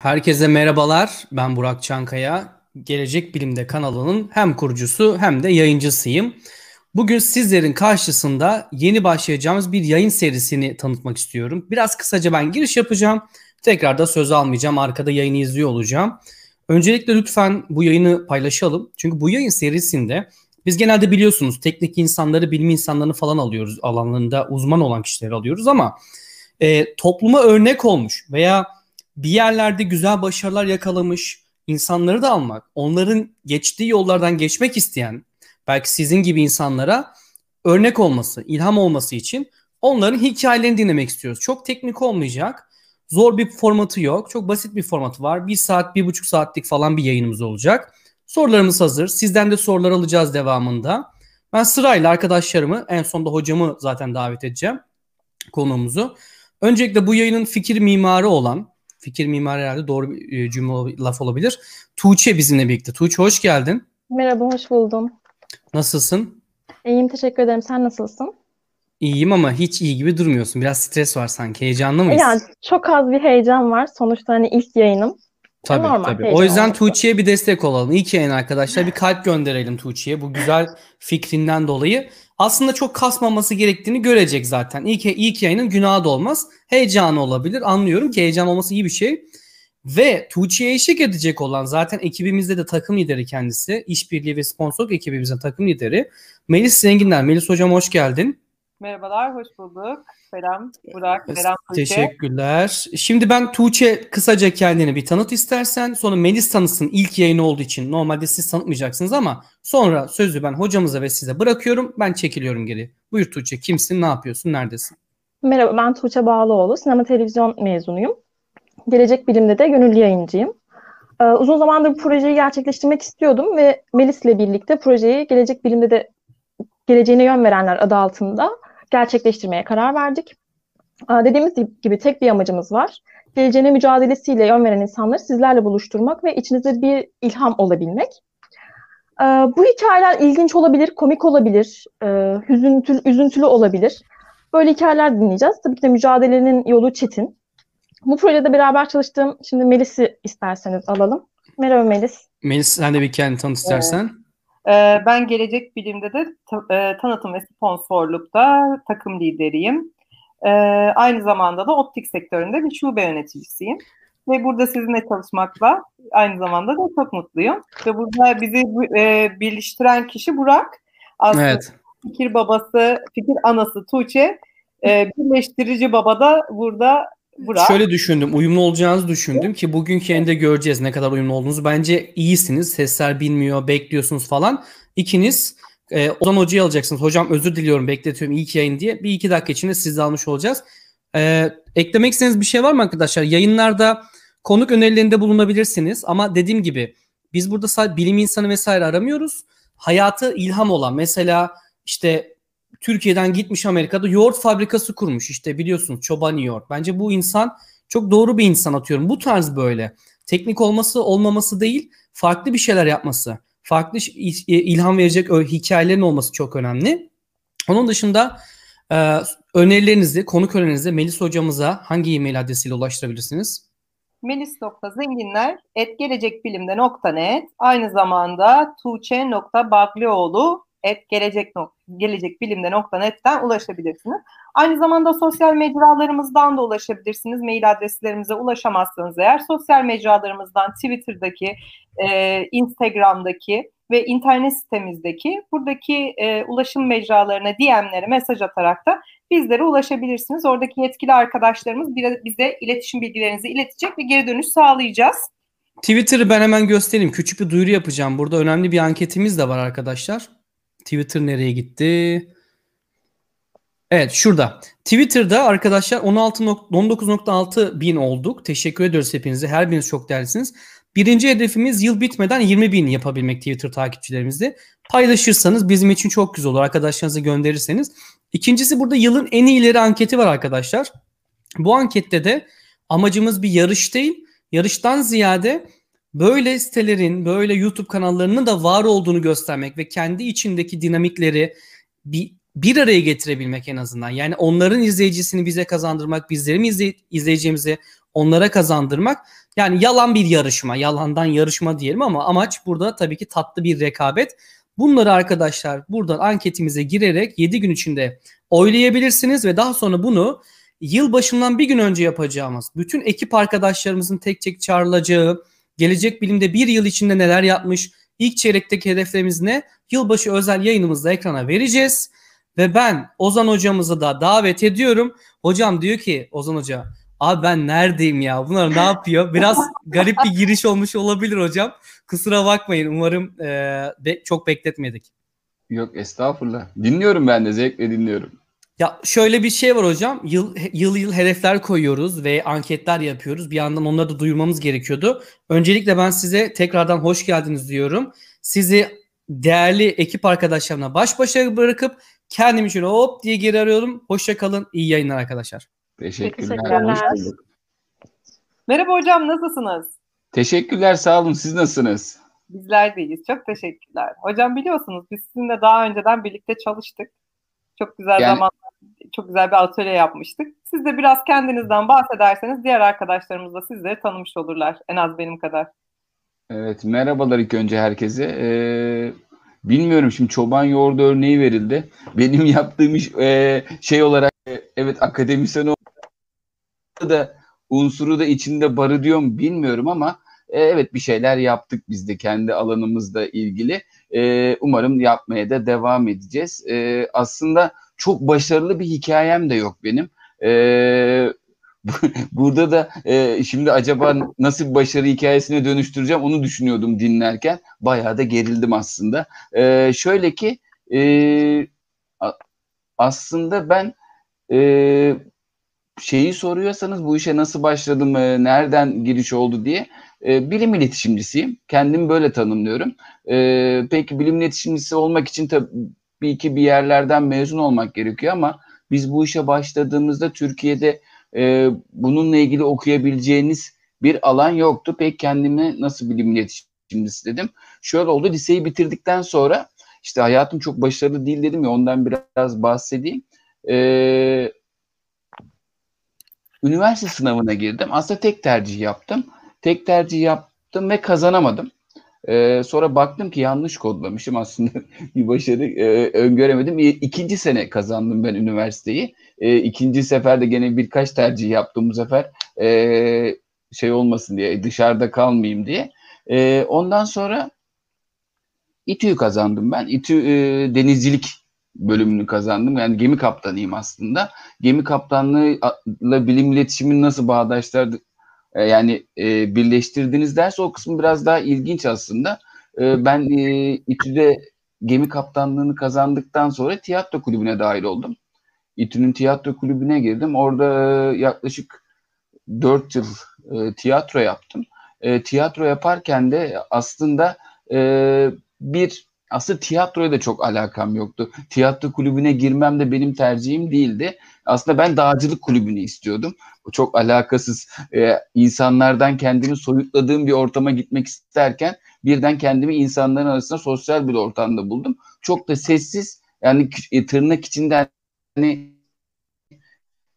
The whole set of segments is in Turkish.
Herkese merhabalar. Ben Burak Çankaya. Gelecek Bilim'de kanalının hem kurucusu hem de yayıncısıyım. Bugün sizlerin karşısında yeni başlayacağımız bir yayın serisini tanıtmak istiyorum. Biraz kısaca ben giriş yapacağım. Tekrar da söz almayacağım. Arkada yayını izliyor olacağım. Öncelikle lütfen bu yayını paylaşalım. Çünkü bu yayın serisinde biz genelde biliyorsunuz teknik insanları, bilim insanlarını falan alıyoruz. Alanlarında uzman olan kişileri alıyoruz ama e, topluma örnek olmuş veya bir yerlerde güzel başarılar yakalamış insanları da almak, onların geçtiği yollardan geçmek isteyen belki sizin gibi insanlara örnek olması, ilham olması için onların hikayelerini dinlemek istiyoruz. Çok teknik olmayacak. Zor bir formatı yok. Çok basit bir formatı var. Bir saat, bir buçuk saatlik falan bir yayınımız olacak. Sorularımız hazır. Sizden de sorular alacağız devamında. Ben sırayla arkadaşlarımı, en sonunda hocamı zaten davet edeceğim konuğumuzu. Öncelikle bu yayının fikir mimarı olan, fikir mimarı herhalde doğru bir e, cümle laf olabilir. Tuğçe bizimle birlikte. Tuğçe hoş geldin. Merhaba, hoş buldum. Nasılsın? İyiyim, teşekkür ederim. Sen nasılsın? İyiyim ama hiç iyi gibi durmuyorsun. Biraz stres var sanki. Heyecanlı mıyız? Yani çok az bir heyecan var. Sonuçta hani ilk yayınım. Tabii Normal, tabii. O yüzden. Tuğçe'ye bir destek olalım. İlk yayın arkadaşlar. Bir kalp gönderelim Tuğçe'ye bu güzel fikrinden dolayı. Aslında çok kasmaması gerektiğini görecek zaten. İlk, ilk yayının günahı da olmaz. Heyecanı olabilir. Anlıyorum ki heyecan olması iyi bir şey. Ve Tuğçe'ye eşlik edecek olan zaten ekibimizde de takım lideri kendisi. İşbirliği ve sponsorluk ekibimizin takım lideri. Melis Zenginler. Melis hocam hoş geldin. Merhabalar, hoş bulduk. Selam Burak, selam Tuğçe. Teşekkürler. Şimdi ben Tuğçe kısaca kendini bir tanıt istersen. Sonra Melis tanısın ilk yayını olduğu için. Normalde siz tanıtmayacaksınız ama sonra sözü ben hocamıza ve size bırakıyorum. Ben çekiliyorum geri. Buyur Tuğçe kimsin, ne yapıyorsun, neredesin? Merhaba, ben Tuğçe Bağlıoğlu. Sinema televizyon mezunuyum. Gelecek Bilim'de de gönüllü yayıncıyım. Ee, uzun zamandır bu projeyi gerçekleştirmek istiyordum ve Melis'le birlikte projeyi Gelecek Bilim'de de Geleceğine Yön Verenler adı altında gerçekleştirmeye karar verdik. Dediğimiz gibi tek bir amacımız var. Geleceğine mücadelesiyle yön veren insanları sizlerle buluşturmak ve içinize bir ilham olabilmek. Bu hikayeler ilginç olabilir, komik olabilir, hüzüntülü, üzüntülü olabilir. Böyle hikayeler dinleyeceğiz. Tabii ki de mücadelenin yolu çetin. Bu projede beraber çalıştığım, şimdi Melis'i isterseniz alalım. Merhaba Melis. Melis sen de bir kendini tanıt istersen. Ee, ben Gelecek Bilim'de de ta- e, tanıtım ve sponsorlukta takım lideriyim. Ee, aynı zamanda da optik sektöründe bir şube yöneticisiyim. Ve burada sizinle çalışmakla aynı zamanda da çok mutluyum. Ve burada bizi e, birleştiren kişi Burak. Aslında Evet. fikir babası, fikir anası Tuğçe. E, birleştirici baba da burada Burak. Şöyle düşündüm, uyumlu olacağınızı düşündüm ki bugünkü yayında göreceğiz ne kadar uyumlu olduğunuzu. Bence iyisiniz, sesler bilmiyor, bekliyorsunuz falan. İkiniz e, Ozan Hoca'yı alacaksınız. Hocam özür diliyorum bekletiyorum ilk yayın diye. Bir iki dakika içinde siz de almış olacağız. E, eklemek istediğiniz bir şey var mı arkadaşlar? Yayınlarda konuk önerilerinde bulunabilirsiniz. Ama dediğim gibi biz burada sadece bilim insanı vesaire aramıyoruz. Hayatı ilham olan mesela işte Türkiye'den gitmiş Amerika'da yoğurt fabrikası kurmuş. İşte biliyorsunuz çobani yoğurt. Bence bu insan çok doğru bir insan atıyorum. Bu tarz böyle. Teknik olması olmaması değil, farklı bir şeyler yapması. Farklı il- ilham verecek hikayelerin olması çok önemli. Onun dışında e, önerilerinizi, konuk önerilerinizi Melis hocamıza hangi e-mail adresiyle ulaştırabilirsiniz? melis.zenginler et gelecekbilimde.net aynı zamanda tuğçe.baglioğlu et gelecek, gelecekbilimde.net'ten ulaşabilirsiniz. Aynı zamanda sosyal mecralarımızdan da ulaşabilirsiniz. Mail adreslerimize ulaşamazsanız eğer sosyal mecralarımızdan Twitter'daki, e, Instagram'daki ve internet sitemizdeki buradaki e, ulaşım mecralarına DM'lere mesaj atarak da bizlere ulaşabilirsiniz. Oradaki yetkili arkadaşlarımız bize iletişim bilgilerinizi iletecek ve geri dönüş sağlayacağız. Twitter'ı ben hemen göstereyim. Küçük bir duyuru yapacağım. Burada önemli bir anketimiz de var arkadaşlar. Twitter nereye gitti? Evet şurada. Twitter'da arkadaşlar 16 nok- 19.6 bin olduk. Teşekkür ediyoruz hepinize. Her biriniz çok değerlisiniz. Birinci hedefimiz yıl bitmeden 20 bin yapabilmek Twitter takipçilerimizde. Paylaşırsanız bizim için çok güzel olur. Arkadaşlarınıza gönderirseniz. İkincisi burada yılın en iyileri anketi var arkadaşlar. Bu ankette de amacımız bir yarış değil. Yarıştan ziyade böyle sitelerin, böyle YouTube kanallarının da var olduğunu göstermek ve kendi içindeki dinamikleri bir, bir araya getirebilmek en azından. Yani onların izleyicisini bize kazandırmak, bizlerin izley- izleyeceğimizi onlara kazandırmak. Yani yalan bir yarışma, yalandan yarışma diyelim ama amaç burada tabii ki tatlı bir rekabet. Bunları arkadaşlar buradan anketimize girerek 7 gün içinde oylayabilirsiniz ve daha sonra bunu yıl başından bir gün önce yapacağımız bütün ekip arkadaşlarımızın tek tek çağrılacağı, gelecek bilimde bir yıl içinde neler yapmış, ilk çeyrekteki hedeflerimiz ne, yılbaşı özel yayınımızda ekrana vereceğiz. Ve ben Ozan hocamızı da davet ediyorum. Hocam diyor ki Ozan hoca abi ben neredeyim ya bunlar ne yapıyor? Biraz garip bir giriş olmuş olabilir hocam. Kusura bakmayın umarım e, be, çok bekletmedik. Yok estağfurullah. Dinliyorum ben de zevkle dinliyorum. Ya şöyle bir şey var hocam. Yıl yıl yıl hedefler koyuyoruz ve anketler yapıyoruz. Bir yandan onları da duyurmamız gerekiyordu. Öncelikle ben size tekrardan hoş geldiniz diyorum. Sizi değerli ekip arkadaşlarımla baş başa bırakıp kendimi şöyle hop diye geri arıyorum. Hoşça kalın. İyi yayınlar arkadaşlar. Teşekkürler. Merhaba hocam nasılsınız? Teşekkürler sağ olun. Siz nasılsınız? Bizler de iyiyiz. Çok teşekkürler. Hocam biliyorsunuz biz sizinle daha önceden birlikte çalıştık. Çok güzel Yani- zaman, çok güzel bir atölye yapmıştık. Siz de biraz kendinizden bahsederseniz diğer arkadaşlarımız da sizleri tanımış olurlar. En az benim kadar. Evet merhabalar ilk önce herkese. Ee, bilmiyorum şimdi çoban yoğurdu örneği verildi. Benim yaptığım iş e, şey olarak e, evet akademisyen oldu da unsuru da içinde barınıyor mu bilmiyorum ama e, evet bir şeyler yaptık biz de kendi alanımızla ilgili. E, umarım yapmaya da devam edeceğiz. E, aslında çok başarılı bir hikayem de yok benim. E, Burada da e, şimdi acaba nasıl bir başarı hikayesine dönüştüreceğim onu düşünüyordum dinlerken. Bayağı da gerildim aslında. E, şöyle ki e, aslında ben e, şeyi soruyorsanız bu işe nasıl başladım, e, nereden giriş oldu diye e, bilim iletişimcisiyim. Kendimi böyle tanımlıyorum. E, peki bilim iletişimcisi olmak için tabii ki bir yerlerden mezun olmak gerekiyor ama biz bu işe başladığımızda Türkiye'de e, bununla ilgili okuyabileceğiniz bir alan yoktu. Pek kendimi nasıl bilim iletişimcisi dedim. Şöyle oldu liseyi bitirdikten sonra işte hayatım çok başarılı değil dedim ya ondan biraz bahsedeyim. E, üniversite sınavına girdim. Aslında tek tercih yaptım. Tek tercih yaptım ve kazanamadım. Ee, sonra baktım ki yanlış kodlamışım aslında bir başarı e, öngöremedim. İkinci sene kazandım ben üniversiteyi. E, ikinci seferde gene birkaç tercih yaptım bu sefer e, şey olmasın diye dışarıda kalmayayım diye. E, ondan sonra İTÜ'yü kazandım ben. İTÜ e, denizcilik bölümünü kazandım. Yani gemi kaptanıyım aslında. Gemi kaptanlığıyla bilim iletişimini nasıl bağdaştırdı e, yani e, birleştirdiniz derse o kısmı biraz daha ilginç aslında. E, ben e, İTÜ'de gemi kaptanlığını kazandıktan sonra tiyatro kulübüne dahil oldum. İTÜ'nün tiyatro kulübüne girdim. Orada e, yaklaşık 4 yıl e, tiyatro yaptım. E, tiyatro yaparken de aslında e, bir aslında tiyatroya da çok alakam yoktu. Tiyatro kulübüne girmem de benim tercihim değildi. Aslında ben dağcılık kulübünü istiyordum. Bu çok alakasız. E, insanlardan kendimi soyutladığım bir ortama gitmek isterken birden kendimi insanların arasında sosyal bir ortamda buldum. Çok da sessiz yani e, tırnak içinde hani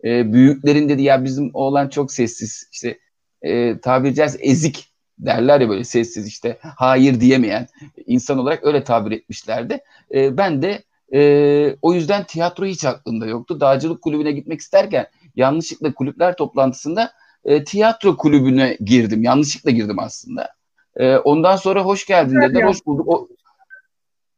e, büyüklerin dedi ya bizim oğlan çok sessiz işte e, tabiri caizse ezik derler ya böyle sessiz işte hayır diyemeyen insan olarak öyle tabir etmişlerdi. E, ben de e, o yüzden tiyatro hiç aklımda yoktu. Dağcılık kulübüne gitmek isterken yanlışlıkla kulüpler toplantısında e, tiyatro kulübüne girdim. Yanlışlıkla girdim aslında. E, ondan sonra hoş geldin dediler. Hoş bulduk. O,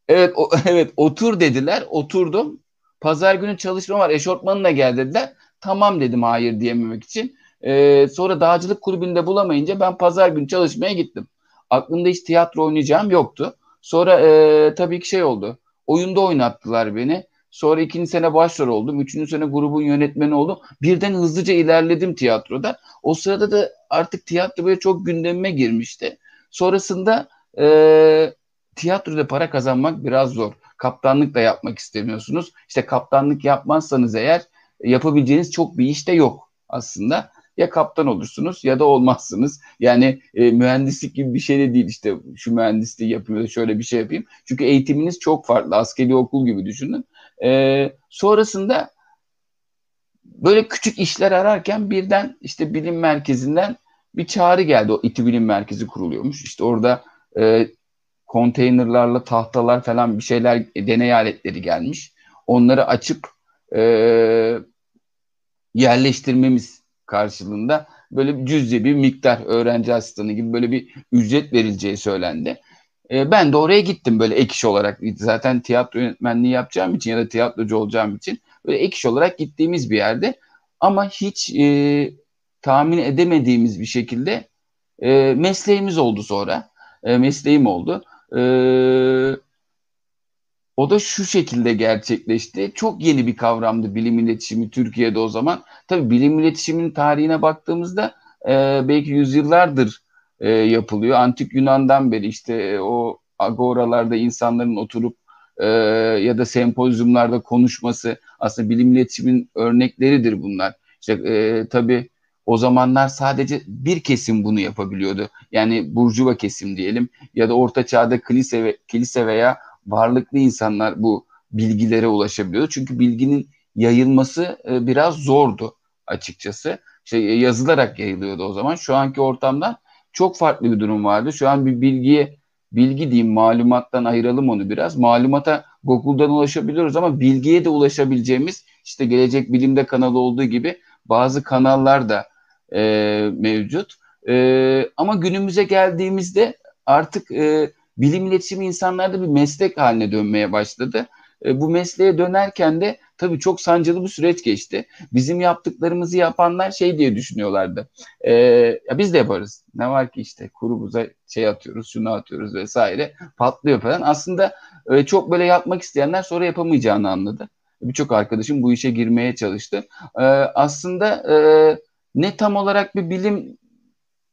evet, o, evet otur dediler. Oturdum. Pazar günü çalışma var. Eşortmanına gel dediler. Tamam dedim hayır diyememek için. Ee, sonra dağcılık kulübünde bulamayınca ben pazar günü çalışmaya gittim. Aklımda hiç tiyatro oynayacağım yoktu. Sonra e, tabii ki şey oldu. Oyunda oynattılar beni. Sonra ikinci sene başrol oldum. Üçüncü sene grubun yönetmeni oldum. Birden hızlıca ilerledim tiyatroda. O sırada da artık tiyatro böyle çok gündemime girmişti. Sonrasında e, tiyatroda para kazanmak biraz zor. Kaptanlık da yapmak istemiyorsunuz. İşte kaptanlık yapmazsanız eğer yapabileceğiniz çok bir iş de yok aslında. Ya kaptan olursunuz ya da olmazsınız. Yani e, mühendislik gibi bir şey de değil işte şu mühendisliği yapayım da şöyle bir şey yapayım. Çünkü eğitiminiz çok farklı. Askeri okul gibi düşünün. E, sonrasında böyle küçük işler ararken birden işte bilim merkezinden bir çağrı geldi. O İTÜ Bilim Merkezi kuruluyormuş. İşte orada e, konteynerlarla tahtalar falan bir şeyler deney aletleri gelmiş. Onları açıp e, yerleştirmemiz karşılığında böyle cüzdi bir miktar öğrenci asistanı gibi böyle bir ücret verileceği söylendi. E, ben de oraya gittim böyle ek iş olarak. Zaten tiyatro yönetmenliği yapacağım için ya da tiyatrocu olacağım için böyle ek iş olarak gittiğimiz bir yerde. Ama hiç e, tahmin edemediğimiz bir şekilde e, mesleğimiz oldu sonra. E, mesleğim oldu. E, o da şu şekilde gerçekleşti. Çok yeni bir kavramdı bilim iletişimi Türkiye'de o zaman. Tabii bilim iletişiminin tarihine baktığımızda e, belki yüzyıllardır e, yapılıyor. Antik Yunan'dan beri işte e, o agoralarda insanların oturup e, ya da sempozyumlarda konuşması aslında bilim iletişimin örnekleridir bunlar. İşte e, tabii o zamanlar sadece bir kesim bunu yapabiliyordu. Yani burjuva kesim diyelim ya da orta çağda kilise, ve, kilise veya varlıklı insanlar bu bilgilere ulaşabiliyordu. Çünkü bilginin yayılması e, biraz zordu açıkçası. İşte yazılarak yayılıyordu o zaman. Şu anki ortamda çok farklı bir durum vardı. Şu an bir bilgiye bilgi diyeyim malumattan ayıralım onu biraz. Malumata Google'dan ulaşabiliyoruz ama bilgiye de ulaşabileceğimiz işte Gelecek Bilim'de kanalı olduğu gibi bazı kanallar da e, mevcut. E, ama günümüze geldiğimizde artık e, bilim iletişimi insanlarda bir meslek haline dönmeye başladı. E, bu mesleğe dönerken de tabii çok sancılı bir süreç geçti. Bizim yaptıklarımızı yapanlar şey diye düşünüyorlardı. E, ya biz de yaparız. Ne var ki işte kuru buza şey atıyoruz, şunu atıyoruz vesaire. Patlıyor falan. Aslında e, çok böyle yapmak isteyenler sonra yapamayacağını anladı. Birçok arkadaşım bu işe girmeye çalıştı. E, aslında e, ne tam olarak bir bilim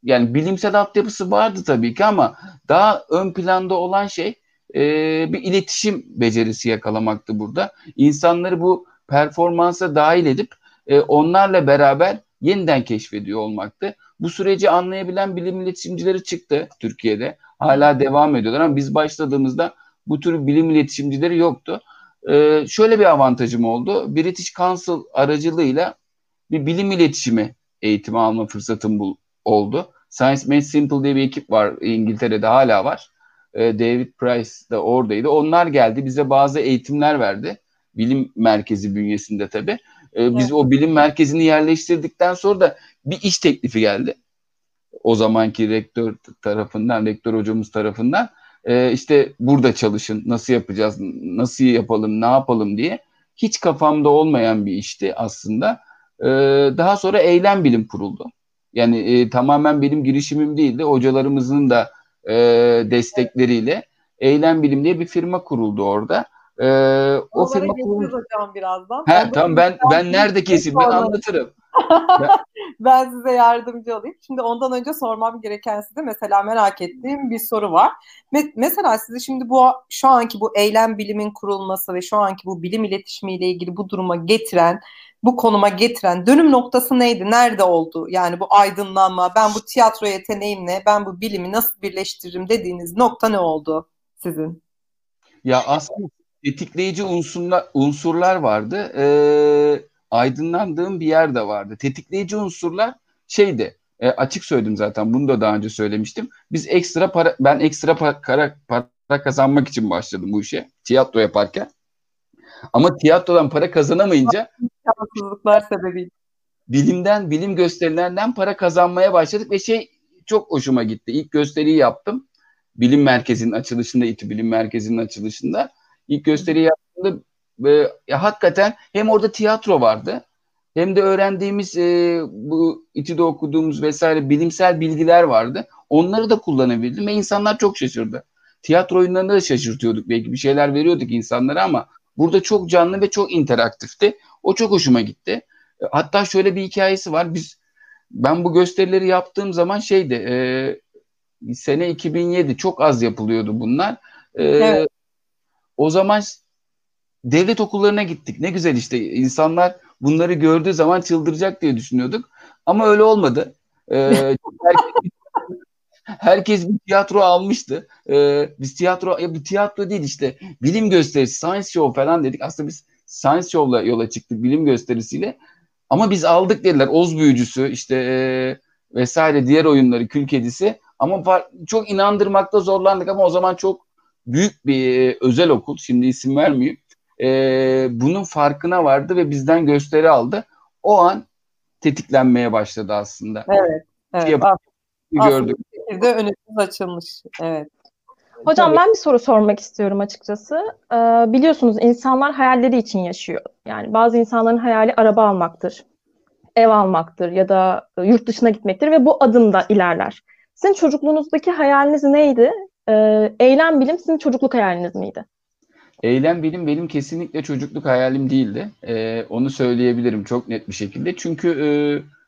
yani bilimsel altyapısı vardı tabii ki ama daha ön planda olan şey e, bir iletişim becerisi yakalamaktı burada. İnsanları bu performansa dahil edip e, onlarla beraber yeniden keşfediyor olmaktı. Bu süreci anlayabilen bilim iletişimcileri çıktı Türkiye'de. Hala devam ediyorlar ama biz başladığımızda bu tür bilim iletişimcileri yoktu. Ee, şöyle bir avantajım oldu. British Council aracılığıyla bir bilim iletişimi eğitimi alma fırsatım bul oldu. Science Made Simple diye bir ekip var İngiltere'de hala var. Ee, David Price da oradaydı. Onlar geldi bize bazı eğitimler verdi. Bilim merkezi bünyesinde tabii. Ee, biz evet. o bilim merkezini yerleştirdikten sonra da bir iş teklifi geldi. O zamanki rektör tarafından, rektör hocamız tarafından. Ee, işte burada çalışın, nasıl yapacağız, nasıl yapalım, ne yapalım diye. Hiç kafamda olmayan bir işti aslında. Daha sonra eylem bilim kuruldu. Yani e, tamamen benim girişimim değildi. Hocalarımızın da e, destekleriyle Eylem Bilim diye bir firma kuruldu orada. E, o firma kuruldu. hocam birazdan. He, ben tamam ben ben nerede keseyim ben anlatırım. ben size yardımcı olayım. Şimdi ondan önce sormam gereken size mesela merak ettiğim bir soru var. mesela sizi şimdi bu şu anki bu eylem bilimin kurulması ve şu anki bu bilim iletişimiyle ilgili bu duruma getiren bu konuma getiren dönüm noktası neydi? Nerede oldu? Yani bu aydınlanma, ben bu tiyatro yeteneğimle, ben bu bilimi nasıl birleştiririm dediğiniz nokta ne oldu sizin? Ya aslında tetikleyici unsurlar, unsurlar vardı. Ee, aydınlandığım bir yer de vardı. Tetikleyici unsurlar şeydi. E, açık söyledim zaten. Bunu da daha önce söylemiştim. Biz ekstra para, ben ekstra para, para kazanmak için başladım bu işe. Tiyatro yaparken. Ama tiyatrodan para kazanamayınca şanssızlıklar sebebiyle bilimden, bilim gösterilerinden para kazanmaya başladık ve şey çok hoşuma gitti. İlk gösteriyi yaptım. Bilim merkezinin açılışında, İTÜ Bilim Merkezi'nin açılışında. İlk gösteriyi yaptığımda e, ya hakikaten hem orada tiyatro vardı hem de öğrendiğimiz e, bu İTÜ'de okuduğumuz vesaire bilimsel bilgiler vardı. Onları da kullanabildim ve insanlar çok şaşırdı. Tiyatro oyunlarında da şaşırtıyorduk. Belki bir şeyler veriyorduk insanlara ama Burada çok canlı ve çok interaktifti. O çok hoşuma gitti. E, hatta şöyle bir hikayesi var. Biz ben bu gösterileri yaptığım zaman şeydi e, sene 2007 çok az yapılıyordu bunlar. E, evet. O zaman devlet okullarına gittik. Ne güzel işte insanlar bunları gördüğü zaman çıldıracak diye düşünüyorduk. Ama öyle olmadı. Ee, herkes bir tiyatro almıştı. Ee, biz tiyatro, ya bu tiyatro değil işte bilim gösterisi, science show falan dedik. Aslında biz science show'la yola çıktık bilim gösterisiyle. Ama biz aldık dediler. Oz büyücüsü işte e, vesaire diğer oyunları kül kedisi. Ama çok inandırmakta zorlandık ama o zaman çok büyük bir e, özel okul. Şimdi isim vermeyeyim. E, bunun farkına vardı ve bizden gösteri aldı. O an tetiklenmeye başladı aslında. Evet. evet. Gördük. Aslında önümüz açılmış. Evet. Hocam Tabii. ben bir soru sormak istiyorum açıkçası. Ee, biliyorsunuz insanlar hayalleri için yaşıyor. Yani bazı insanların hayali araba almaktır, ev almaktır ya da yurt dışına gitmektir ve bu adımda ilerler. Sizin çocukluğunuzdaki hayaliniz neydi? Ee, eylem bilim sizin çocukluk hayaliniz miydi? Eylem bilim benim kesinlikle çocukluk hayalim değildi. Ee, onu söyleyebilirim çok net bir şekilde. Çünkü e,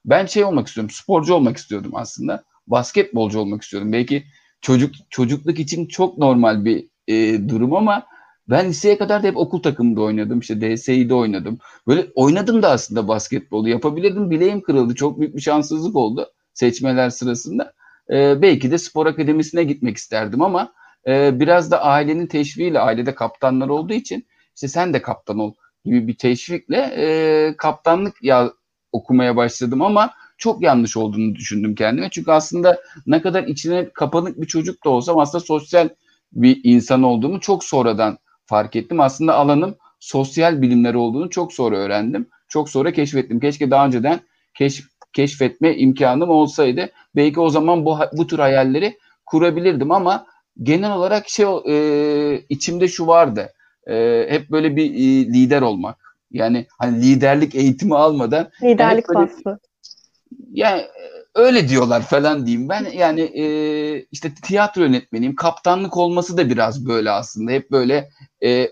ben şey olmak istiyorum, sporcu olmak istiyordum aslında. Basketbolcu olmak istiyordum. Belki çocuk çocukluk için çok normal bir e, durum ama ben liseye kadar da hep okul takımında oynadım. İşte DSİ'de oynadım. Böyle oynadım da aslında basketbolu. Yapabilirdim. Bileğim kırıldı. Çok büyük bir şanssızlık oldu seçmeler sırasında. E, belki de spor akademisine gitmek isterdim ama e, biraz da ailenin teşviğiyle, ailede kaptanlar olduğu için işte sen de kaptan ol gibi bir teşvikle e, kaptanlık ya okumaya başladım ama çok yanlış olduğunu düşündüm kendime. Çünkü aslında ne kadar içine kapanık bir çocuk da olsam aslında sosyal bir insan olduğumu çok sonradan fark ettim. Aslında alanım sosyal bilimler olduğunu çok sonra öğrendim. Çok sonra keşfettim. Keşke daha önceden keşf, keşfetme imkanım olsaydı. Belki o zaman bu, bu tür hayalleri kurabilirdim ama genel olarak şey e, içimde şu vardı. E, hep böyle bir e, lider olmak. Yani hani liderlik eğitimi almadan liderlik vasfı yani e, öyle diyorlar falan diyeyim ben. Yani e, işte tiyatro yönetmeniyim. Kaptanlık olması da biraz böyle aslında. Hep böyle e,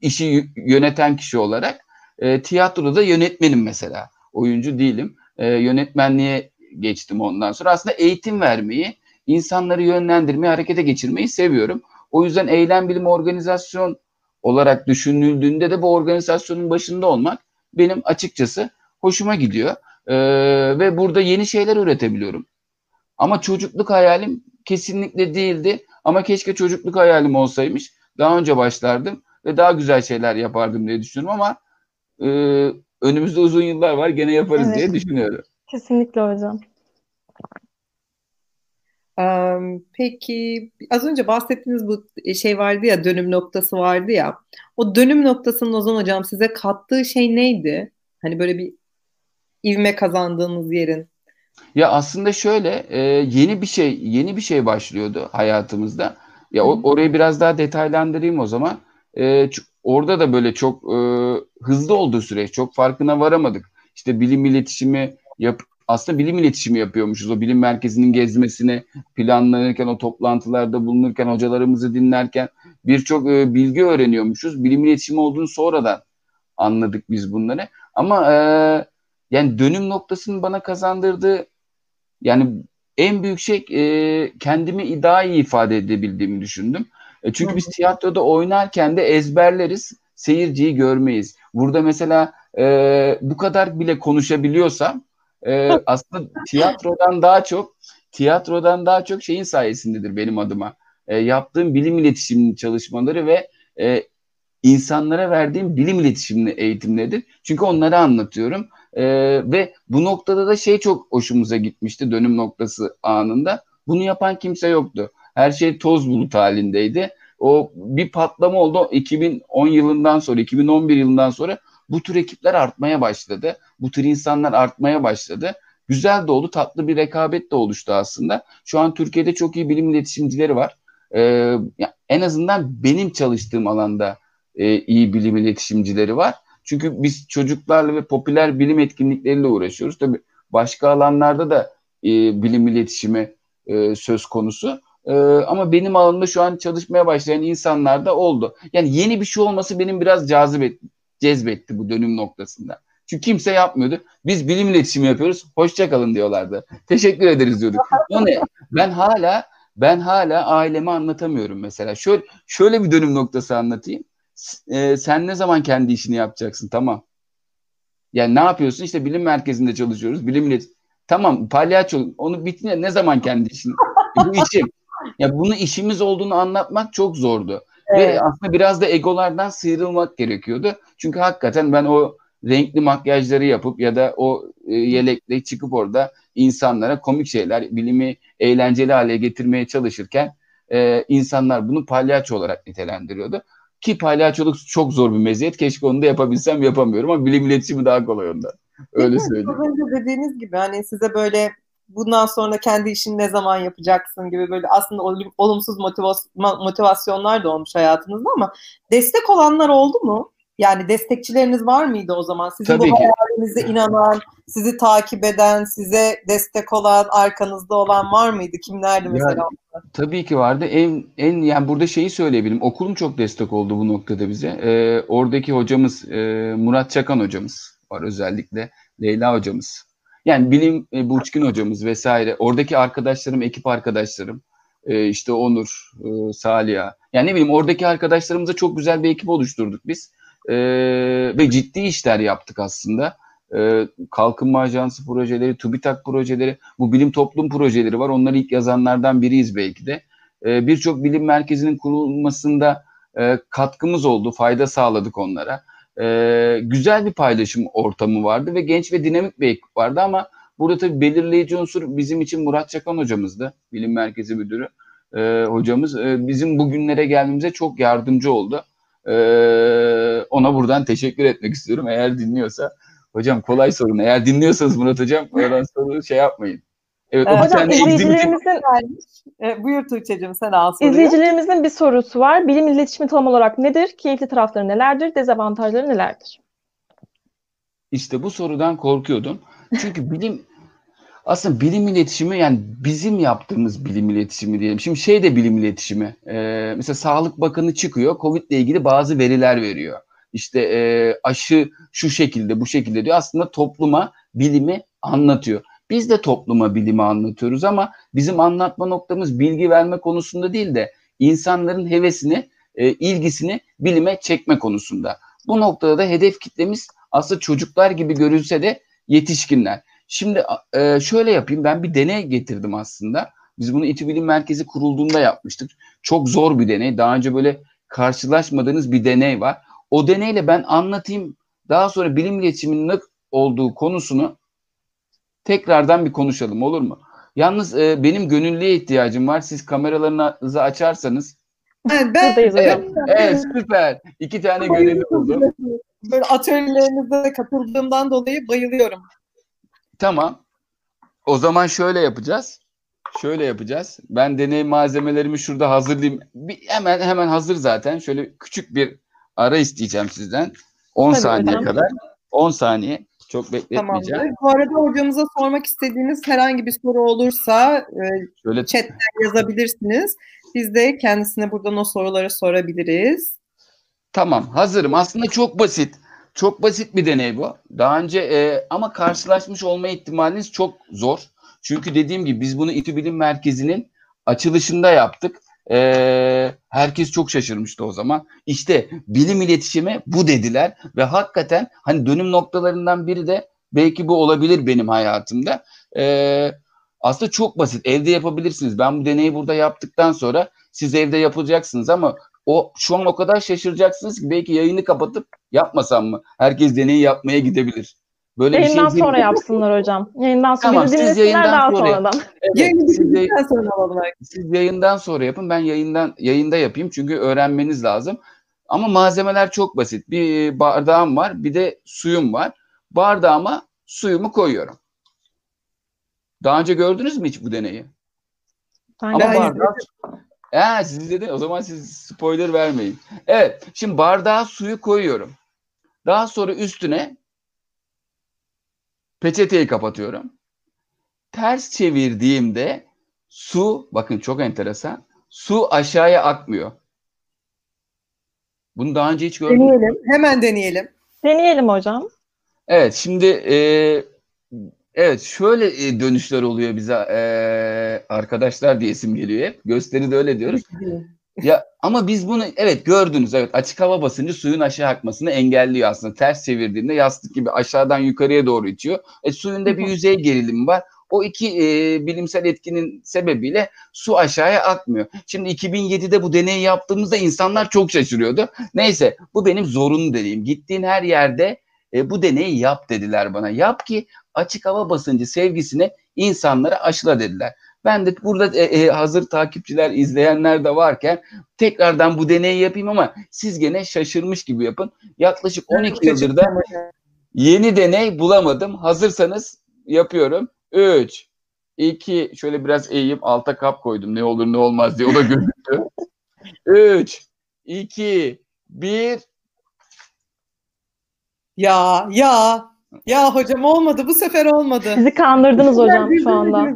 işi yöneten kişi olarak. E, tiyatroda yönetmenim mesela. Oyuncu değilim. E, yönetmenliğe geçtim ondan sonra. Aslında eğitim vermeyi, insanları yönlendirmeyi, harekete geçirmeyi seviyorum. O yüzden eylem bilim organizasyon olarak düşünüldüğünde de bu organizasyonun başında olmak benim açıkçası hoşuma gidiyor. Ee, ve burada yeni şeyler üretebiliyorum. Ama çocukluk hayalim kesinlikle değildi. Ama keşke çocukluk hayalim olsaymış. Daha önce başlardım ve daha güzel şeyler yapardım diye düşünüyorum ama e, önümüzde uzun yıllar var gene yaparız evet. diye düşünüyorum. Kesinlikle hocam. Peki az önce bahsettiğiniz bu şey vardı ya dönüm noktası vardı ya. O dönüm noktasının Ozan hocam size kattığı şey neydi? Hani böyle bir ivme kazandığınız yerin? Ya aslında şöyle e, yeni bir şey yeni bir şey başlıyordu hayatımızda. Ya o, orayı biraz daha detaylandırayım o zaman. Orada da böyle çok e, hızlı olduğu süreç çok farkına varamadık. İşte bilim iletişimi yap aslında bilim iletişimi yapıyormuşuz. O bilim merkezinin gezmesini planlanırken, o toplantılarda bulunurken, hocalarımızı dinlerken birçok e, bilgi öğreniyormuşuz. Bilim iletişimi olduğunu sonradan anladık biz bunları. Ama e, yani dönüm noktasının bana kazandırdığı yani en büyük şey e, kendimi daha iyi ifade edebildiğimi düşündüm. E, çünkü biz tiyatroda oynarken de ezberleriz, seyirciyi görmeyiz. Burada mesela e, bu kadar bile konuşabiliyorsam e, aslında tiyatrodan daha çok tiyatrodan daha çok şeyin sayesindedir benim adıma. E, yaptığım bilim iletişim çalışmaları ve e, insanlara verdiğim bilim iletişimli eğitimlerdir. Çünkü onları anlatıyorum. Ee, ve bu noktada da şey çok hoşumuza gitmişti dönüm noktası anında. Bunu yapan kimse yoktu. Her şey toz bulut halindeydi. O bir patlama oldu 2010 yılından sonra, 2011 yılından sonra bu tür ekipler artmaya başladı. Bu tür insanlar artmaya başladı. Güzel de oldu, tatlı bir rekabet de oluştu aslında. Şu an Türkiye'de çok iyi bilim iletişimcileri var. Ee, en azından benim çalıştığım alanda e, iyi bilim iletişimcileri var. Çünkü biz çocuklarla ve popüler bilim etkinlikleriyle uğraşıyoruz. Tabii başka alanlarda da e, bilim iletişimi e, söz konusu. E, ama benim alanımda şu an çalışmaya başlayan insanlar da oldu. Yani yeni bir şey olması benim biraz cazip et, cezbetti bu dönüm noktasında. Çünkü kimse yapmıyordu. Biz bilim iletişimi yapıyoruz. Hoşçakalın diyorlardı. Teşekkür ederiz diyorduk. O ne? Ben hala ben hala aileme anlatamıyorum mesela. Şöyle şöyle bir dönüm noktası anlatayım e, sen ne zaman kendi işini yapacaksın tamam. Yani ne yapıyorsun? İşte bilim merkezinde çalışıyoruz. Bilim ilet Tamam palyaço onu bitince ne zaman kendi işini? Bu işim. Ya bunu işimiz olduğunu anlatmak çok zordu. Evet. Ve aslında biraz da egolardan sıyrılmak gerekiyordu. Çünkü hakikaten ben o renkli makyajları yapıp ya da o e, yelekle çıkıp orada insanlara komik şeyler, bilimi eğlenceli hale getirmeye çalışırken e, insanlar bunu palyaço olarak nitelendiriyordu. Ki palyaçoluk çok zor bir meziyet. Keşke onu da yapabilsem yapamıyorum ama bilim iletişimi daha kolay onda. Öyle söyleyeyim. Az önce dediğiniz gibi hani size böyle bundan sonra kendi işini ne zaman yapacaksın gibi böyle aslında olumsuz motivasyonlar da olmuş hayatınızda ama destek olanlar oldu mu? Yani destekçileriniz var mıydı o zaman? Sizin Tabii bu hayalinize inanan, sizi takip eden, size destek olan, arkanızda olan var mıydı? Kimlerdi mesela? Ya, tabii ki vardı. En en yani burada şeyi söyleyebilirim. Okulum çok destek oldu bu noktada bize. Ee, oradaki hocamız e, Murat Çakan hocamız var özellikle. Leyla hocamız. Yani bilim e, Burçkin hocamız vesaire. Oradaki arkadaşlarım, ekip arkadaşlarım. E, işte Onur, e, Saliha. Yani ne bileyim oradaki arkadaşlarımıza çok güzel bir ekip oluşturduk biz e, ve ciddi işler yaptık aslında. E, Kalkınma Ajansı projeleri, TÜBİTAK projeleri, bu bilim toplum projeleri var. Onları ilk yazanlardan biriyiz belki de. E, Birçok bilim merkezinin kurulmasında e, katkımız oldu, fayda sağladık onlara. E, güzel bir paylaşım ortamı vardı ve genç ve dinamik bir ekip vardı ama burada tabii belirleyici unsur bizim için Murat Çakan hocamızdı, bilim merkezi müdürü e, hocamız. E, bizim bugünlere gelmemize çok yardımcı oldu. Ee, ona buradan teşekkür etmek istiyorum. Eğer dinliyorsa. Hocam kolay sorun. Eğer dinliyorsanız Murat Hocam oradan soru şey yapmayın. Evet, ee, hocam izleyicilerimizin... E, buyur Tuğçe'cim sen al soruyu. İzleyicilerimizin bir sorusu var. Bilim iletişimi tam olarak nedir? Keyifli tarafları nelerdir? Dezavantajları nelerdir? İşte bu sorudan korkuyordum. Çünkü bilim aslında bilim iletişimi yani bizim yaptığımız bilim iletişimi diyelim. Şimdi şey de bilim iletişimi. Ee, mesela Sağlık Bakanı çıkıyor. Covid ile ilgili bazı veriler veriyor. İşte e, aşı şu şekilde bu şekilde diyor. Aslında topluma bilimi anlatıyor. Biz de topluma bilimi anlatıyoruz ama bizim anlatma noktamız bilgi verme konusunda değil de insanların hevesini, e, ilgisini bilime çekme konusunda. Bu noktada da hedef kitlemiz aslında çocuklar gibi görülse de yetişkinler. Şimdi e, şöyle yapayım ben bir deney getirdim aslında. Biz bunu İTÜ Bilim Merkezi kurulduğunda yapmıştık. Çok zor bir deney. Daha önce böyle karşılaşmadığınız bir deney var. O deneyle ben anlatayım. Daha sonra bilim iletişiminin olduğu konusunu tekrardan bir konuşalım olur mu? Yalnız e, benim gönüllüye ihtiyacım var. Siz kameralarınızı açarsanız. Ben, ben evet, evet, süper. İki tane gönüllü buldum. Böyle atölyelerinize katıldığımdan dolayı bayılıyorum. Tamam. O zaman şöyle yapacağız. Şöyle yapacağız. Ben deney malzemelerimi şurada hazırlayayım. Bir, hemen hemen hazır zaten. Şöyle küçük bir ara isteyeceğim sizden. 10 Tabii saniye hocam. kadar. 10 saniye. Çok bekletmeyeceğim. Tamamdır. Bu arada hocamıza sormak istediğiniz herhangi bir soru olursa e, Şöyle... chatten yazabilirsiniz. Biz de kendisine buradan o soruları sorabiliriz. Tamam hazırım. Aslında çok basit. Çok basit bir deney bu. Daha önce e, ama karşılaşmış olma ihtimaliniz çok zor. Çünkü dediğim gibi biz bunu İTÜ Bilim Merkezi'nin açılışında yaptık. E, herkes çok şaşırmıştı o zaman. İşte bilim iletişimi bu dediler ve hakikaten hani dönüm noktalarından biri de belki bu olabilir benim hayatımda. E, aslında çok basit. Evde yapabilirsiniz. Ben bu deneyi burada yaptıktan sonra siz evde yapacaksınız ama o şu an o kadar şaşıracaksınız ki belki yayını kapatıp yapmasam mı? Herkes deneyi yapmaya gidebilir. Böyle yayından bir şey sonra yapsınlar hocam. Yayından sonra tamam, siz yayından daha sonra sonradan. Evet, siz, yay- sonra siz yayından sonra yapın. Ben yayından yayında yapayım çünkü öğrenmeniz lazım. Ama malzemeler çok basit. Bir bardağım var, bir de suyum var. Bardağıma suyumu koyuyorum. Daha önce gördünüz mü hiç bu deneyi? Ama bardak He siz izledin. O zaman siz spoiler vermeyin. Evet. Şimdi bardağa suyu koyuyorum. Daha sonra üstüne peçeteyi kapatıyorum. Ters çevirdiğimde su, bakın çok enteresan, su aşağıya akmıyor. Bunu daha önce hiç gördüm. Deneyelim. Hemen deneyelim. Deneyelim hocam. Evet. Şimdi e, Evet şöyle e, dönüşler oluyor bize e, arkadaşlar diye isim geliyor hep. Gösteri de öyle diyoruz. Ya ama biz bunu evet gördünüz evet açık hava basıncı suyun aşağı akmasını engelliyor aslında. Ters çevirdiğinde yastık gibi aşağıdan yukarıya doğru itiyor. E, suyun da bir yüzey gerilimi var. O iki e, bilimsel etkinin sebebiyle su aşağıya akmıyor. Şimdi 2007'de bu deneyi yaptığımızda insanlar çok şaşırıyordu. Neyse bu benim zorunlu deneyim. Gittiğin her yerde e, bu deneyi yap dediler bana. Yap ki açık hava basıncı sevgisini insanlara aşıla dediler. Ben de burada e, e, hazır takipçiler, izleyenler de varken tekrardan bu deneyi yapayım ama siz gene şaşırmış gibi yapın. Yaklaşık 12 yıldır da yeni deney bulamadım. Hazırsanız yapıyorum. 3, 2, şöyle biraz eğeyim alta kap koydum ne olur ne olmaz diye o da gözüktü. 3, 2, 1. Ya ya ya hocam olmadı bu sefer olmadı. Sizi kandırdınız hocam şu anda.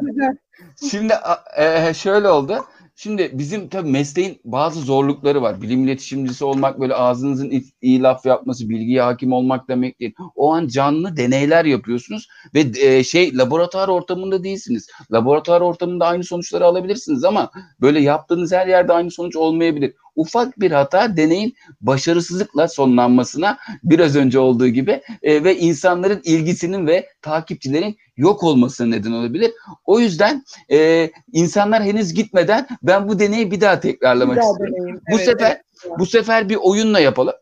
Şimdi e, şöyle oldu. Şimdi bizim tabii mesleğin bazı zorlukları var. Bilim iletişimcisi olmak böyle ağzınızın iyi laf yapması, bilgiye hakim olmak demek değil. O an canlı deneyler yapıyorsunuz ve e, şey laboratuvar ortamında değilsiniz. Laboratuvar ortamında aynı sonuçları alabilirsiniz ama böyle yaptığınız her yerde aynı sonuç olmayabilir. Ufak bir hata deneyin başarısızlıkla sonlanmasına biraz önce olduğu gibi e, ve insanların ilgisinin ve takipçilerin yok olmasına neden olabilir. O yüzden e, insanlar henüz gitmeden ben bu deneyi bir daha tekrarlamak bir daha istiyorum. Deneyim. Bu evet, sefer evet. bu sefer bir oyunla yapalım.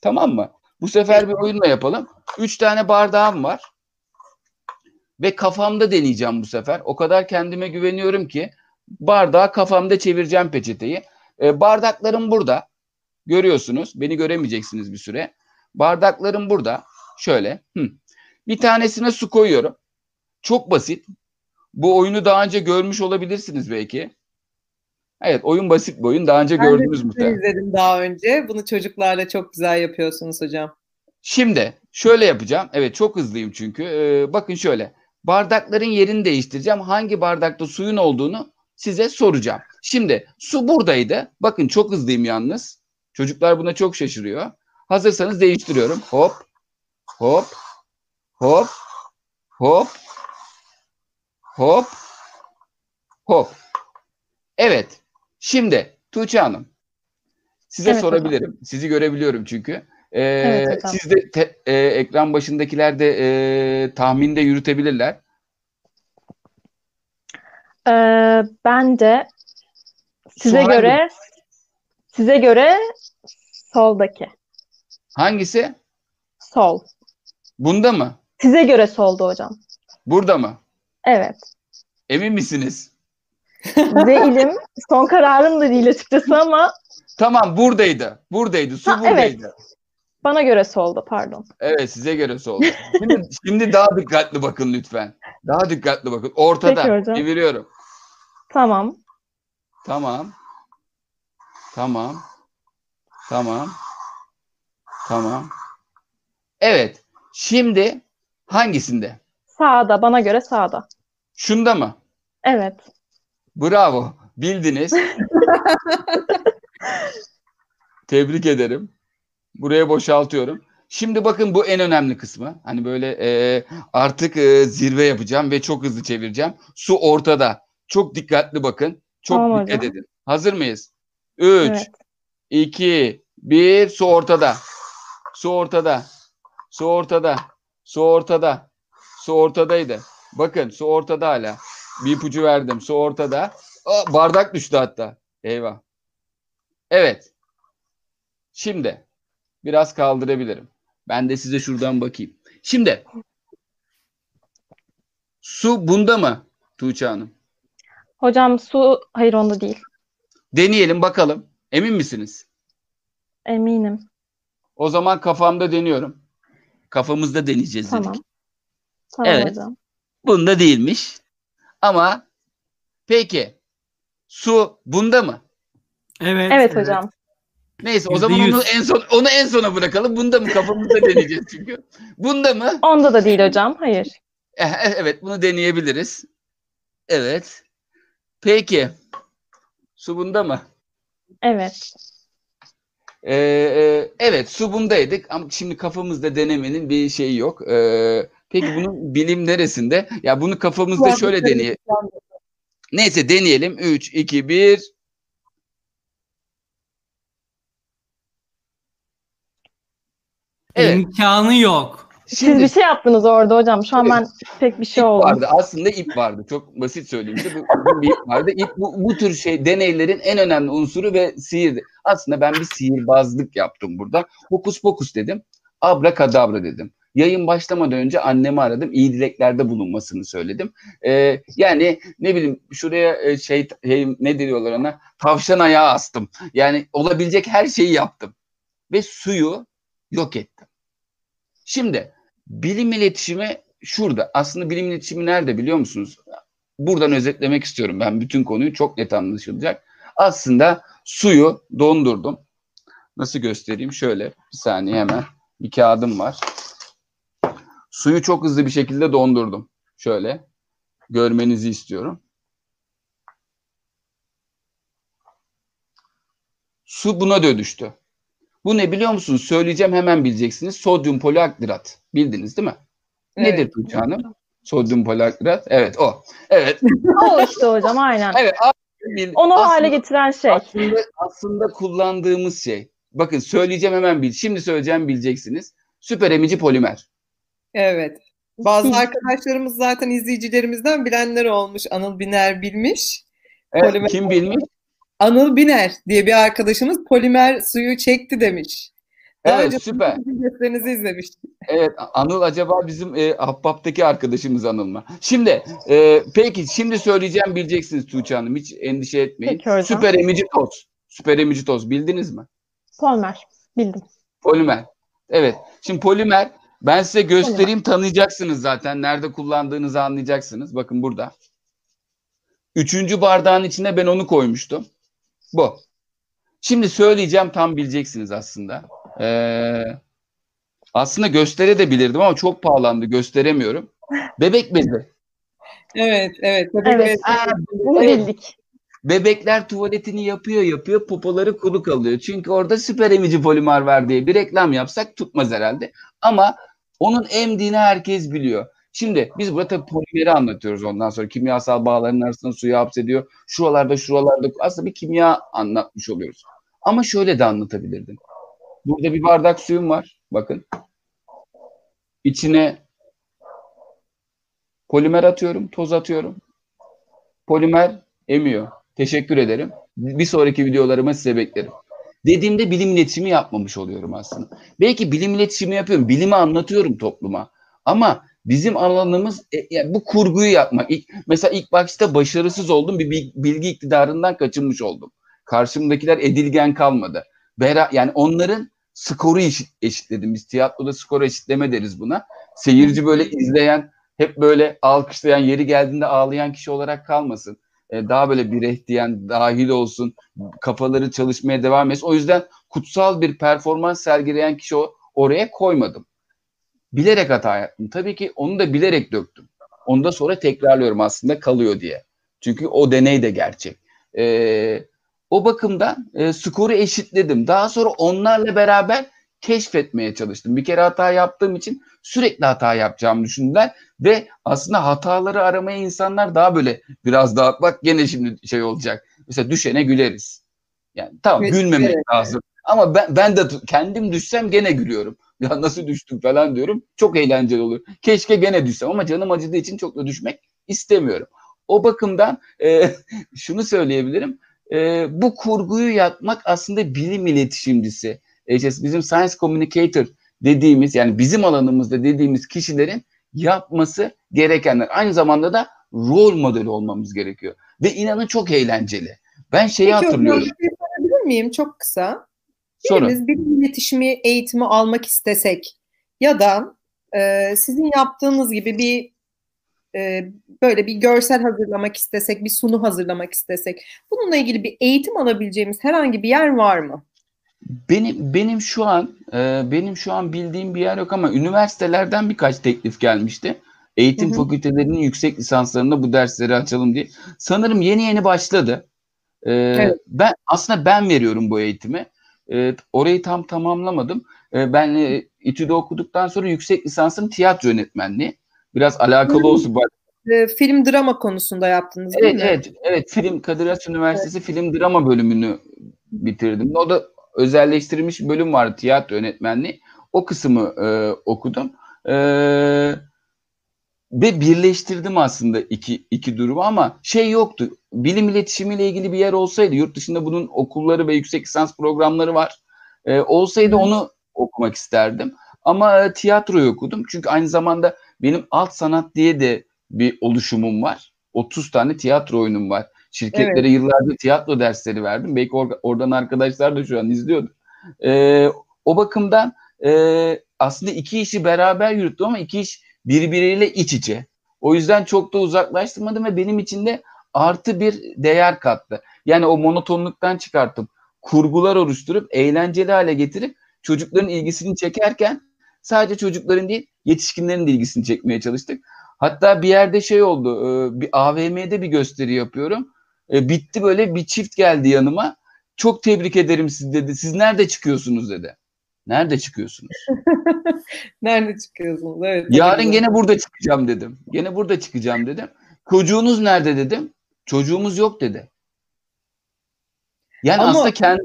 Tamam mı? Bu sefer bir oyunla yapalım. Üç tane bardağım var. Ve kafamda deneyeceğim bu sefer. O kadar kendime güveniyorum ki bardağı kafamda çevireceğim peçeteyi. E, bardaklarım burada. Görüyorsunuz. Beni göremeyeceksiniz bir süre. Bardaklarım burada. Şöyle. Hı. Bir tanesine su koyuyorum. Çok basit. Bu oyunu daha önce görmüş olabilirsiniz belki. Evet oyun basit bir oyun. Daha önce ben gördünüz muhtemelen. Ben izledim daha önce. Bunu çocuklarla çok güzel yapıyorsunuz hocam. Şimdi şöyle yapacağım. Evet çok hızlıyım çünkü. Ee, bakın şöyle. Bardakların yerini değiştireceğim. Hangi bardakta suyun olduğunu size soracağım. Şimdi su buradaydı. Bakın çok hızlıyım yalnız. Çocuklar buna çok şaşırıyor. Hazırsanız değiştiriyorum. Hop. Hop. Hop. Hop. Hop. Hop. Evet. Şimdi Tuğçe Hanım. Size evet, sorabilirim. Hocam. Sizi görebiliyorum çünkü. Ee, evet, siz de te, e, ekran başındakiler de e, tahminde yürütebilirler. Ee, ben de size Su göre hangi? size göre soldaki. Hangisi? Sol. Bunda mı? Size göre soldu hocam. Burada mı? Evet. Emin misiniz? Değilim. Son kararım da değil açıkçası ama. Tamam buradaydı. Buradaydı. Su ha, buradaydı. Evet. Bana göre soldu pardon. Evet size göre soldu. Şimdi, şimdi daha dikkatli bakın lütfen. Daha dikkatli bakın. Ortada. Çeviriyorum. Tamam. Tamam. Tamam. Tamam. Tamam. Evet. Şimdi hangisinde? Sağda. Bana göre sağda. Şunda mı? Evet. Bravo. Bildiniz. Tebrik ederim. Buraya boşaltıyorum. Şimdi bakın bu en önemli kısmı. Hani böyle e, artık e, zirve yapacağım ve çok hızlı çevireceğim. Su ortada. Çok dikkatli bakın. Çok tamam dikkat hocam. edin. Hazır mıyız? 3, evet. 2, 1. Su ortada. Su ortada. Su ortada. Su ortada. Su ortadaydı. Bakın su ortada hala. Bir ipucu verdim. Su ortada. Aa, bardak düştü hatta. Eyvah. Evet. Şimdi biraz kaldırabilirim. Ben de size şuradan bakayım. Şimdi su bunda mı Tuğçe Hanım? Hocam su hayır onda değil. Deneyelim bakalım. Emin misiniz? Eminim. O zaman kafamda deniyorum. Kafamızda deneyeceğiz tamam. dedik. Tamam evet. hocam. Bunda değilmiş. Ama peki su bunda mı? Evet. Evet, hocam. Neyse o zaman onu en son onu en sona bırakalım. Bunda mı kafamızda deneyeceğiz çünkü. Bunda mı? Onda da değil hocam. Hayır. Eh, eh, evet bunu deneyebiliriz. Evet. Peki. Su bunda mı? Evet. Ee, e, evet su bundaydık ama şimdi kafamızda denemenin bir şeyi yok. Ee, peki bunun bilim neresinde? Ya bunu kafamızda şöyle deneyelim. Neyse deneyelim. 3, 2, 1. Evet. İmkanı yok. Şimdi, Siz bir şey yaptınız orada hocam. Şu an ben pek bir şey oldu. Vardı. Aslında ip vardı. Çok basit söyleyeyim size. Bu, bir ip vardı. İp bu, bu tür şey deneylerin en önemli unsuru ve sihirdi. Aslında ben bir sihirbazlık yaptım burada. Hokus pokus dedim. Abra kadabra dedim. Yayın başlamadan önce annemi aradım. İyi dileklerde bulunmasını söyledim. Ee, yani ne bileyim şuraya e, şey, şey ne diyorlar ona tavşan ayağı astım. Yani olabilecek her şeyi yaptım. Ve suyu yok ettim. Şimdi bilim iletişimi şurada. Aslında bilim iletişimi nerede biliyor musunuz? Buradan özetlemek istiyorum ben bütün konuyu çok net anlaşılacak. Aslında suyu dondurdum. Nasıl göstereyim? Şöyle bir saniye hemen. Bir kağıdım var. Suyu çok hızlı bir şekilde dondurdum. Şöyle görmenizi istiyorum. Su buna dönüştü. Bu ne biliyor musunuz? Söyleyeceğim hemen bileceksiniz. Sodyum poliaktirat. Bildiniz değil mi? Evet. Nedir Tuğçe Hanım? Sodyum poliaktirat. Evet o. Evet. O işte hocam aynen. Evet. bil- Onu o hale aslında- getiren şey. Aslında, aslında kullandığımız şey. Bakın söyleyeceğim hemen bil. Şimdi söyleyeceğim bileceksiniz. Süper emici polimer. Evet. Bazı arkadaşlarımız zaten izleyicilerimizden bilenler olmuş. Anıl Biner bilmiş. Evet, Polimer. kim bilmiş? Anıl Biner diye bir arkadaşımız polimer suyu çekti demiş. Daha Evet süper. videolarınızı izlemiş. Evet Anıl acaba bizim e, Ahbap'taki arkadaşımız Anıl mı? Şimdi e, peki şimdi söyleyeceğim bileceksiniz Tuğçe Hanım. Hiç endişe etmeyin. Peki hocam. Süper emici toz. Süper emici toz bildiniz mi? Polimer. Bildim. Polimer. Evet. Şimdi polimer ben size göstereyim tanıyacaksınız zaten. Nerede kullandığınızı anlayacaksınız. Bakın burada. Üçüncü bardağın içine ben onu koymuştum. Bu. Şimdi söyleyeceğim tam bileceksiniz aslında. Ee, aslında gösterebilirdim ama çok pahalandı gösteremiyorum. Bebek bezi. Evet, evet. Tabii Evet. Bunu Evet. bildik. Bebekler tuvaletini yapıyor yapıyor popoları kuru kalıyor. Çünkü orada süper emici polimer var diye bir reklam yapsak tutmaz herhalde. Ama onun emdiğini herkes biliyor. Şimdi biz burada tabii polimeri anlatıyoruz ondan sonra kimyasal bağların arasında suyu hapsediyor. Şuralarda şuralarda aslında bir kimya anlatmış oluyoruz. Ama şöyle de anlatabilirdim. Burada bir bardak suyum var. Bakın. İçine polimer atıyorum, toz atıyorum. Polimer emiyor. Teşekkür ederim. Bir sonraki videolarıma size beklerim. Dediğimde bilim iletişimi yapmamış oluyorum aslında. Belki bilim iletişimi yapıyorum, bilimi anlatıyorum topluma. Ama bizim alanımız e, yani bu kurguyu yapmak. İlk, mesela ilk başta başarısız oldum, bir bil- bilgi iktidarından kaçınmış oldum. Karşımdakiler edilgen kalmadı. Bera, yani onların skoru eşit, eşitledim. Biz tiyatroda skor eşitleme deriz buna. Seyirci böyle izleyen, hep böyle alkışlayan, yeri geldiğinde ağlayan kişi olarak kalmasın. E, daha böyle bir diyen, dahil olsun, kafaları çalışmaya devam etsin. O yüzden kutsal bir performans sergileyen kişi oraya koymadım. Bilerek hata yaptım. Tabii ki onu da bilerek döktüm. Onu da sonra tekrarlıyorum aslında kalıyor diye. Çünkü o deney de gerçek. E, o bakımdan e, skoru eşitledim. Daha sonra onlarla beraber keşfetmeye çalıştım. Bir kere hata yaptığım için sürekli hata yapacağımı düşündüler ve aslında hataları aramaya insanlar daha böyle biraz daha bak gene şimdi şey olacak. Mesela düşene güleriz. Yani tamam Evet, gülmemek evet. lazım. Ama ben, ben de kendim düşsem gene gülüyorum. Ya nasıl düştüm falan diyorum. Çok eğlenceli olur. Keşke gene düşsem ama canım acıdığı için çok da düşmek istemiyorum. O bakımdan e, şunu söyleyebilirim. E, bu kurguyu yapmak aslında bilim iletişimcisi. E, işte bizim science communicator dediğimiz yani bizim alanımızda dediğimiz kişilerin yapması gerekenler. Aynı zamanda da rol modeli olmamız gerekiyor. Ve inanın çok eğlenceli. Ben şeyi Peki hatırlıyorum. bir sorabilir miyim? Çok kısa. Birimiz bir iletişimi eğitimi almak istesek ya da e, sizin yaptığınız gibi bir e, böyle bir görsel hazırlamak istesek, bir sunu hazırlamak istesek, bununla ilgili bir eğitim alabileceğimiz herhangi bir yer var mı? Benim benim şu an e, benim şu an bildiğim bir yer yok ama üniversitelerden birkaç teklif gelmişti. Eğitim Hı hı. fakültelerinin yüksek lisanslarında bu dersleri açalım diye. Sanırım yeni yeni başladı. E, Evet. Ben aslında ben veriyorum bu eğitimi. E, orayı tam tamamlamadım. E, ben e, İTÜ'de okuduktan sonra yüksek lisansım tiyatro yönetmenliği. Biraz alakalı Hı. olsun. E, film drama konusunda yaptınız değil Evet mi? evet evet film Kadir Has Üniversitesi film drama bölümünü bitirdim. O da özelleştirilmiş bölüm vardı tiyatro yönetmenliği. O kısmı e, okudum. E, ve birleştirdim aslında iki iki durumu ama şey yoktu. Bilim iletişimiyle ilgili bir yer olsaydı yurt dışında bunun okulları ve yüksek lisans programları var. E, olsaydı onu okumak isterdim. Ama e, tiyatroyu okudum. Çünkü aynı zamanda benim alt sanat diye de bir oluşumum var. 30 tane tiyatro oyunum var. Şirketlere evet. yıllarca tiyatro dersleri verdim. Belki or- oradan arkadaşlar da şu an izliyordu. E, o bakımdan e, aslında iki işi beraber yürüttüm ama iki iş birbiriyle iç içe. O yüzden çok da uzaklaştırmadım ve benim için de artı bir değer kattı. Yani o monotonluktan çıkartıp kurgular oluşturup eğlenceli hale getirip çocukların ilgisini çekerken sadece çocukların değil yetişkinlerin de ilgisini çekmeye çalıştık. Hatta bir yerde şey oldu e, bir AVM'de bir gösteri yapıyorum. E, bitti böyle bir çift geldi yanıma. Çok tebrik ederim siz dedi. Siz nerede çıkıyorsunuz dedi. Nerede çıkıyorsunuz? nerede çıkıyorsunuz? Evet. Yarın gene burada çıkacağım dedim. Gene burada çıkacağım dedim. Çocuğunuz nerede dedim. Çocuğumuz yok dedi. Yani Ama aslında kendi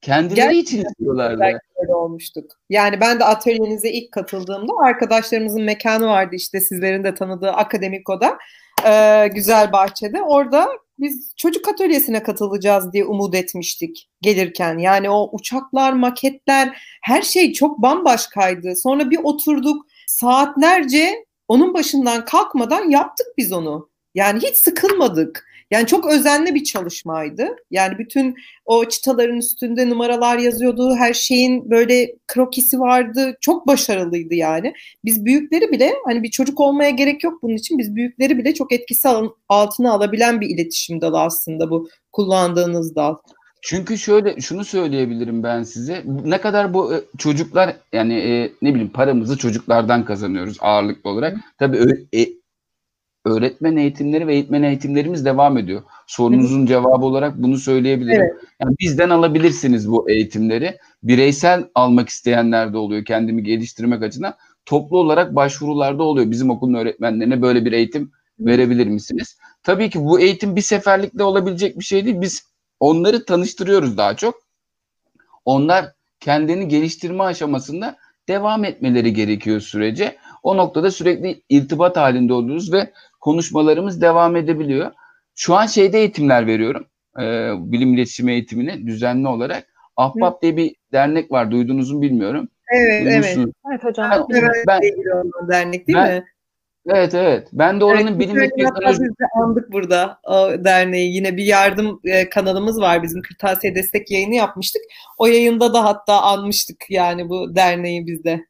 kendileri için istiyorlardı. Öyle olmuştuk. Yani ben de atölyenize ilk katıldığımda arkadaşlarımızın mekanı vardı işte sizlerin de tanıdığı Akademiko'da. Ee, güzel bahçede. Orada biz çocuk atölyesine katılacağız diye umut etmiştik gelirken. Yani o uçaklar, maketler her şey çok bambaşkaydı. Sonra bir oturduk saatlerce onun başından kalkmadan yaptık biz onu. Yani hiç sıkılmadık. Yani çok özenli bir çalışmaydı. Yani bütün o çıtaların üstünde numaralar yazıyordu. Her şeyin böyle krokisi vardı. Çok başarılıydı yani. Biz büyükleri bile hani bir çocuk olmaya gerek yok bunun için. Biz büyükleri bile çok etkisi altına alabilen bir iletişim dalı aslında bu kullandığınız dal. Çünkü şöyle şunu söyleyebilirim ben size. Ne kadar bu e, çocuklar yani e, ne bileyim paramızı çocuklardan kazanıyoruz ağırlıklı olarak. Tabii e, öğretmen eğitimleri ve eğitmen eğitimlerimiz devam ediyor. Sorunuzun cevabı olarak bunu söyleyebilirim. Evet. Yani bizden alabilirsiniz bu eğitimleri. Bireysel almak isteyenler de oluyor kendimi geliştirmek açısından. Toplu olarak başvurularda oluyor. Bizim okulun öğretmenlerine böyle bir eğitim verebilir misiniz? Tabii ki bu eğitim bir seferlikle olabilecek bir şey değil. Biz onları tanıştırıyoruz daha çok. Onlar kendini geliştirme aşamasında devam etmeleri gerekiyor sürece. O noktada sürekli irtibat halinde oluyoruz ve konuşmalarımız devam edebiliyor. Şu an şeyde eğitimler veriyorum. E, bilim iletişim eğitimini düzenli olarak. Ahbap diye bir dernek var. Duydunuz mu bilmiyorum. Evet, evet. Evet hocam. Ben, ben, ben, dernek değil ben, mi? Evet evet. Ben de oranın evet, bilim ve teknoloji... Biz de andık burada o derneği. Yine bir yardım e, kanalımız var. Bizim Kırtasiye Destek yayını yapmıştık. O yayında da hatta anmıştık yani bu derneği bizde.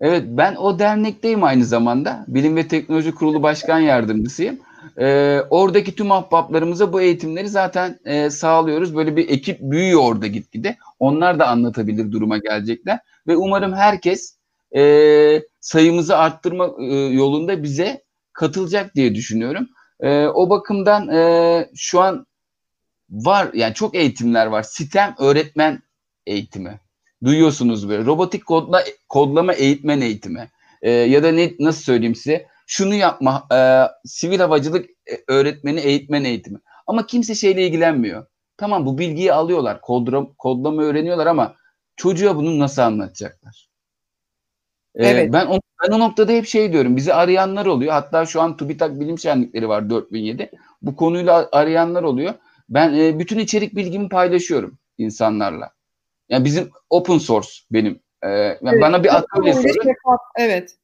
Evet ben o dernekteyim aynı zamanda. Bilim ve Teknoloji Kurulu Başkan Yardımcısıyım. Ee, oradaki tüm ahbaplarımıza bu eğitimleri zaten e, sağlıyoruz. Böyle bir ekip büyüyor orada gitgide. Onlar da anlatabilir duruma gelecekler. Ve umarım herkes e, sayımızı arttırma e, yolunda bize katılacak diye düşünüyorum. E, o bakımdan e, şu an var yani çok eğitimler var. Sitem öğretmen eğitimi duyuyorsunuz böyle. Robotik kodla, kodlama eğitmen eğitimi. E, ya da ne nasıl söyleyeyim size? Şunu yapma, e, sivil havacılık e, öğretmeni eğitmen eğitimi. Ama kimse şeyle ilgilenmiyor. Tamam bu bilgiyi alıyorlar, kodlama, kodlama öğreniyorlar ama çocuğa bunu nasıl anlatacaklar? Ee, evet. Ben o, ben o noktada hep şey diyorum. Bizi arayanlar oluyor. Hatta şu an TÜBİTAK Bilim Şenlikleri var 4007. Bu konuyla arayanlar oluyor. Ben e, bütün içerik bilgimi paylaşıyorum insanlarla. Yani bizim open source benim. Ee, yani evet, bana bir atölye sorun. Evet.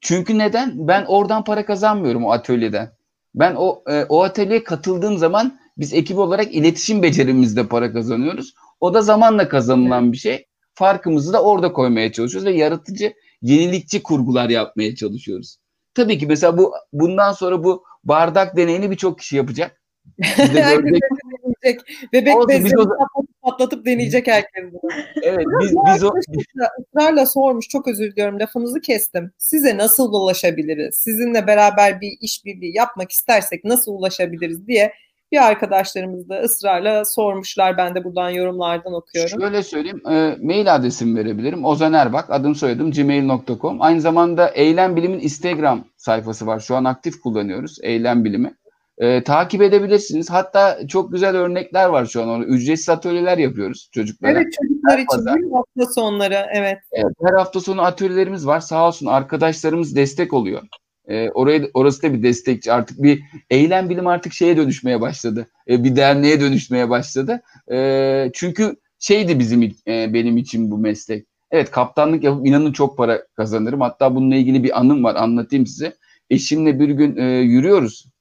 Çünkü neden? Ben oradan para kazanmıyorum o atölyeden. Ben o e, o atölyeye katıldığım zaman biz ekip olarak iletişim becerimizde para kazanıyoruz. O da zamanla kazanılan evet. bir şey. Farkımızı da orada koymaya çalışıyoruz ve yaratıcı, yenilikçi kurgular yapmaya çalışıyoruz. Tabii ki mesela bu bundan sonra bu bardak deneyini birçok kişi yapacak. Herkes deneyecek. Bebek o... patlatıp, deneyecek herkes bunu. Evet biz, biz o... ısrarla sormuş çok özür diliyorum lafınızı kestim. Size nasıl ulaşabiliriz? Sizinle beraber bir işbirliği yapmak istersek nasıl ulaşabiliriz diye bir arkadaşlarımız da ısrarla sormuşlar. Ben de buradan yorumlardan okuyorum. Şöyle söyleyeyim. E, mail adresimi verebilirim. Ozan Erbak. Adım soyadım gmail.com. Aynı zamanda Eylem Bilim'in Instagram sayfası var. Şu an aktif kullanıyoruz. Eylem Bilimi. E, takip edebilirsiniz. Hatta çok güzel örnekler var şu an. Orada. Ücretsiz atölyeler yapıyoruz çocuklara. Evet çocuklar için değil mi? hafta sonları. Evet. evet. Her hafta sonu atölyelerimiz var. Sağ olsun arkadaşlarımız destek oluyor. E, oraya orası da bir destekçi. Artık bir eylem bilim artık şeye dönüşmeye başladı. E, bir derneğe dönüşmeye başladı. E, çünkü şeydi bizim e, benim için bu meslek. Evet kaptanlık yapıp inanın çok para kazanırım. Hatta bununla ilgili bir anım var anlatayım size. Eşimle bir gün e, yürüyoruz.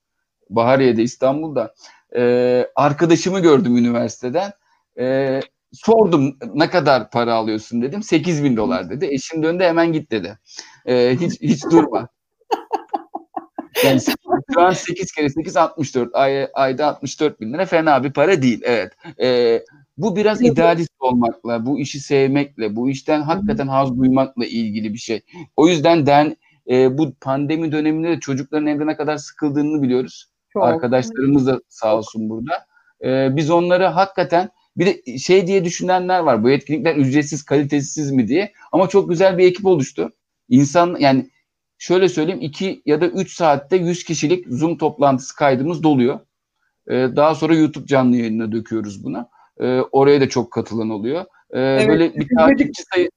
Bahariye'de İstanbul'da. E, arkadaşımı gördüm üniversiteden. E, sordum ne kadar para alıyorsun dedim. 8 bin dolar dedi. Eşim döndü hemen git dedi. E, hiç, hiç durma. Yani şu an 8 kere 8 64. Ay, ayda 64 bin lira fena bir para değil. Evet. E, bu biraz idealist olmakla, bu işi sevmekle, bu işten hakikaten haz duymakla ilgili bir şey. O yüzden den e, bu pandemi döneminde de çocukların evde ne kadar sıkıldığını biliyoruz. Çok. Arkadaşlarımız da sağ olsun burada. E, biz onları hakikaten bir de şey diye düşünenler var. Bu etkinlikler ücretsiz, kalitesiz mi diye. Ama çok güzel bir ekip oluştu. İnsan yani şöyle söyleyeyim 2 ya da 3 saatte 100 kişilik Zoom toplantısı kaydımız doluyor. Ee, daha sonra YouTube canlı yayınına döküyoruz buna. Ee, oraya da çok katılan oluyor. Ee, evet. Böyle bir takipçi sayı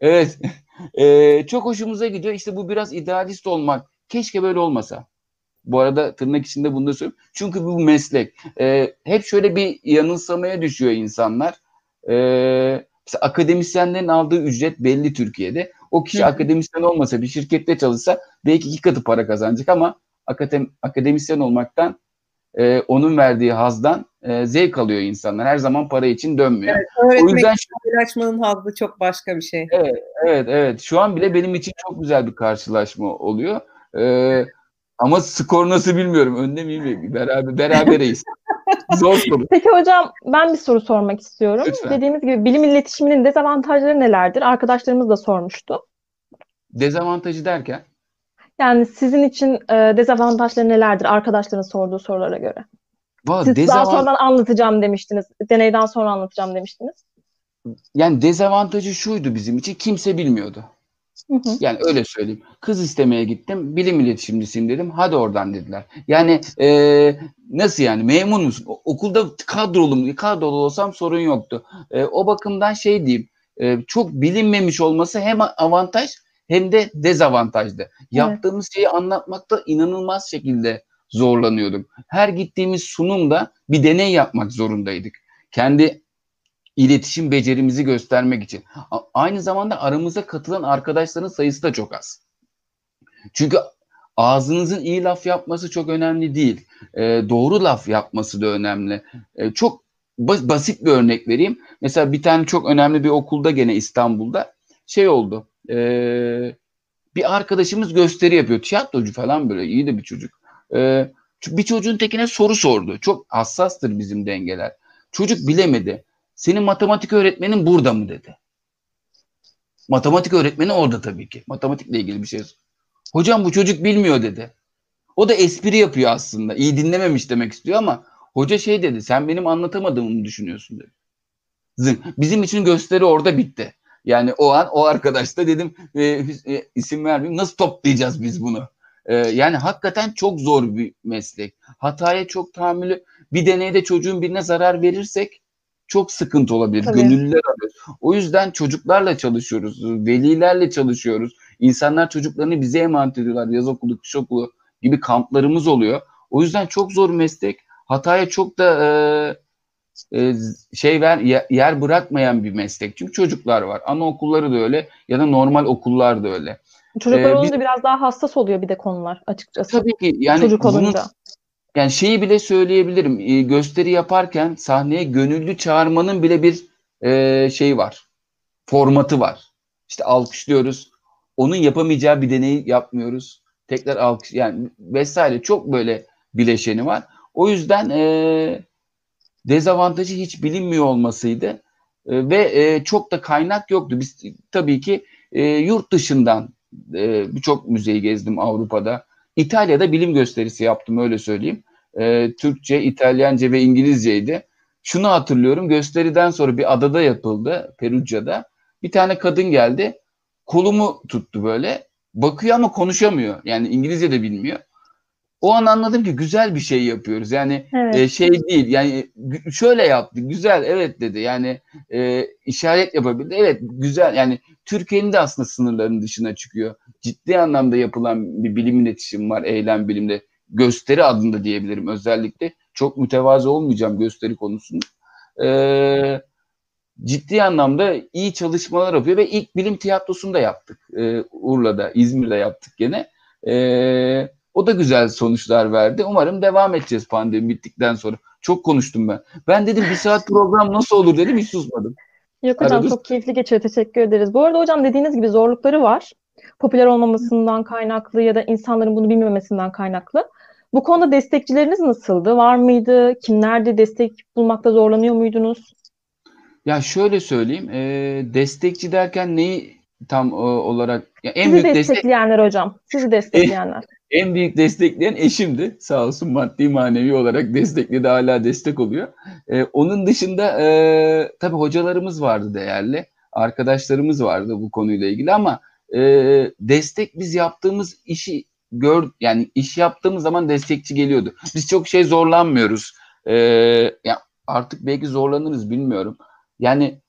Evet. ee, çok hoşumuza gidiyor. İşte bu biraz idealist olmak. Keşke böyle olmasa. Bu arada tırnak içinde bunu da söylüyorum. Çünkü bu meslek. Ee, hep şöyle bir yanılsamaya düşüyor insanlar. Ee, mesela akademisyenlerin aldığı ücret belli Türkiye'de. O kişi Hı. akademisyen olmasa bir şirkette çalışsa belki iki katı para kazanacak ama akadem, akademisyen olmaktan e, onun verdiği hazdan e, zevk alıyor insanlar. Her zaman para için dönmüyor. Evet, o yüzden paylaşmanın hazzı çok başka bir şey. Evet, evet, evet. Şu an bile benim için çok güzel bir karşılaşma oluyor. Ee, ama skor nasıl bilmiyorum. Önde miyim? Beraber, berabereyiz. Zor soru. Peki hocam ben bir soru sormak istiyorum. Lütfen. Dediğimiz gibi bilim iletişiminin dezavantajları nelerdir? Arkadaşlarımız da sormuştu. Dezavantajı derken? Yani sizin için e, dezavantajları nelerdir arkadaşların sorduğu sorulara göre? Vallahi Siz dezavant... daha sonradan anlatacağım demiştiniz. Deneyden sonra anlatacağım demiştiniz. Yani dezavantajı şuydu bizim için. Kimse bilmiyordu. Hı hı. Yani öyle söyleyeyim. Kız istemeye gittim. Bilim iletişimcisiyim dedim. Hadi oradan dediler. Yani e, nasıl yani memnun musun? O, okulda kadrolu mu? Kadrolu olsam sorun yoktu. E, o bakımdan şey diyeyim. E, çok bilinmemiş olması hem avantaj hem de dezavantajdı. Evet. Yaptığımız şeyi anlatmakta inanılmaz şekilde zorlanıyordum. Her gittiğimiz sunumda bir deney yapmak zorundaydık. Kendi iletişim becerimizi göstermek için. Aynı zamanda aramıza katılan arkadaşların sayısı da çok az. Çünkü ağzınızın iyi laf yapması çok önemli değil. E, doğru laf yapması da önemli. E, çok bas- basit bir örnek vereyim. Mesela bir tane çok önemli bir okulda gene İstanbul'da şey oldu. E, bir arkadaşımız gösteri yapıyor. Tiyatrocu falan böyle iyi de bir çocuk. E, bir çocuğun tekine soru sordu. Çok hassastır bizim dengeler. Çocuk bilemedi. Senin matematik öğretmenin burada mı dedi. Matematik öğretmeni orada tabii ki. Matematikle ilgili bir şey. Hocam bu çocuk bilmiyor dedi. O da espri yapıyor aslında. İyi dinlememiş demek istiyor ama hoca şey dedi. Sen benim anlatamadığımı düşünüyorsun dedi. Bizim için gösteri orada bitti. Yani o an o arkadaş da dedim e, e, isim vermeyeyim nasıl toplayacağız biz bunu? E, yani hakikaten çok zor bir meslek. Hataya çok tahammülü. Bir deneyde çocuğun birine zarar verirsek çok sıkıntı olabilir. Tabii. Gönüllüler arıyoruz. O yüzden çocuklarla çalışıyoruz. Velilerle çalışıyoruz. İnsanlar çocuklarını bize emanet ediyorlar. Yaz okulu, kış okulu gibi kamplarımız oluyor. O yüzden çok zor meslek. Hataya çok da e, e, şey ver yer bırakmayan bir meslek. Çünkü çocuklar var. Anaokulları da öyle ya da normal okullar da öyle. Çocuklar ee, olunca biz, biraz daha hassas oluyor bir de konular açıkçası. Tabii ki yani Çocuk olunca. Yani şeyi bile söyleyebilirim. E, gösteri yaparken sahneye gönüllü çağırmanın bile bir şeyi var. Formatı var. İşte alkışlıyoruz. Onun yapamayacağı bir deneyi yapmıyoruz. Tekrar alkış yani vesaire çok böyle bileşeni var. O yüzden e, dezavantajı hiç bilinmiyor olmasıydı. E, ve e, çok da kaynak yoktu. Biz tabii ki e, yurt dışından e, birçok müzeyi gezdim Avrupa'da. İtalya'da bilim gösterisi yaptım öyle söyleyeyim. E, Türkçe, İtalyanca ve İngilizceydi. Şunu hatırlıyorum gösteriden sonra bir adada yapıldı Perugia'da. Bir tane kadın geldi kolumu tuttu böyle. Bakıyor ama konuşamıyor. Yani İngilizce de bilmiyor. O an anladım ki güzel bir şey yapıyoruz. Yani evet. e, şey değil. Yani şöyle yaptı. Güzel evet dedi. Yani e, işaret yapabildi. Evet güzel. Yani Türkiye'nin de aslında sınırlarının dışına çıkıyor. Ciddi anlamda yapılan bir bilim iletişim var. Eylem bilimde. Gösteri adında diyebilirim özellikle. Çok mütevazı olmayacağım gösteri konusunda. Eee ciddi anlamda iyi çalışmalar yapıyor ve ilk bilim tiyatrosunu da yaptık. E, Urla'da, İzmir'de yaptık gene. E, o da güzel sonuçlar verdi. Umarım devam edeceğiz pandemi bittikten sonra. Çok konuştum ben. Ben dedim bir saat program nasıl olur dedim hiç susmadım. Yok hocam Aradık. çok keyifli geçiyor. Teşekkür ederiz. Bu arada hocam dediğiniz gibi zorlukları var. Popüler olmamasından kaynaklı ya da insanların bunu bilmemesinden kaynaklı. Bu konuda destekçileriniz nasıldı? Var mıydı? Kimlerdi? Destek bulmakta zorlanıyor muydunuz? Ya şöyle söyleyeyim. E, destekçi derken neyi tam e, olarak ya en Sizi büyük destek destekleyenler hocam. Sizi destekleyenler. en büyük destekleyen eşimdi. Sağ olsun maddi manevi olarak destekledi hala destek oluyor. Ee, onun dışında e, tabii hocalarımız vardı değerli. Arkadaşlarımız vardı bu konuyla ilgili ama e, destek biz yaptığımız işi gör yani iş yaptığımız zaman destekçi geliyordu. Biz çok şey zorlanmıyoruz. Ee, ya artık belki zorlanırız bilmiyorum. Yani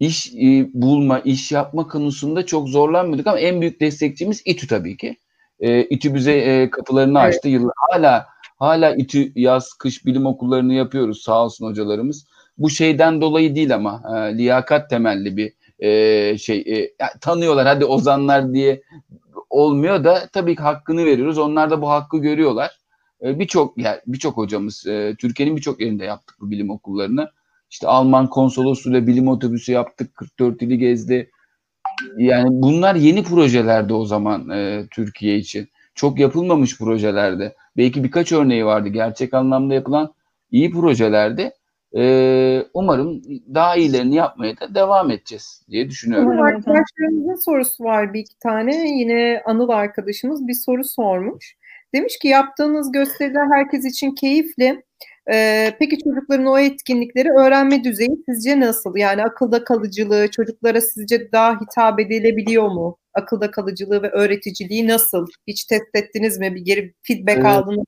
iş e, bulma, iş yapma konusunda çok zorlanmıyorduk ama en büyük destekçimiz İTÜ tabii ki. E, İTÜ bize e, kapılarını Evet. açtı. Yıllar. Hala hala İTÜ yaz kış bilim okullarını yapıyoruz sağ olsun hocalarımız. Bu şeyden dolayı değil ama e, liyakat temelli bir e, şey e, ya, tanıyorlar hadi ozanlar diye olmuyor da tabii ki hakkını veriyoruz. Onlar da bu hakkı görüyorlar. E, birçok yer, birçok hocamız e, Türkiye'nin birçok yerinde yaptık bu bilim okullarını. İşte Alman konsolosluğuyla bilim otobüsü yaptık. 44 ili gezdi. Yani bunlar yeni projelerdi o zaman e, Türkiye için. Çok yapılmamış projelerdi. Belki birkaç örneği vardı. Gerçek anlamda yapılan iyi projelerdi. E, umarım daha iyilerini yapmaya da devam edeceğiz diye düşünüyorum. Umarım. Arkadaşlarımızın sorusu var bir iki tane. Yine Anıl arkadaşımız bir soru sormuş. Demiş ki yaptığınız gösteriler herkes için keyifli. Ee, peki çocukların o etkinlikleri öğrenme düzeyi sizce nasıl? Yani akılda kalıcılığı çocuklara sizce daha hitap edilebiliyor mu? Akılda kalıcılığı ve öğreticiliği nasıl? Hiç test ettiniz mi? Bir geri feedback Evet. aldınız mı?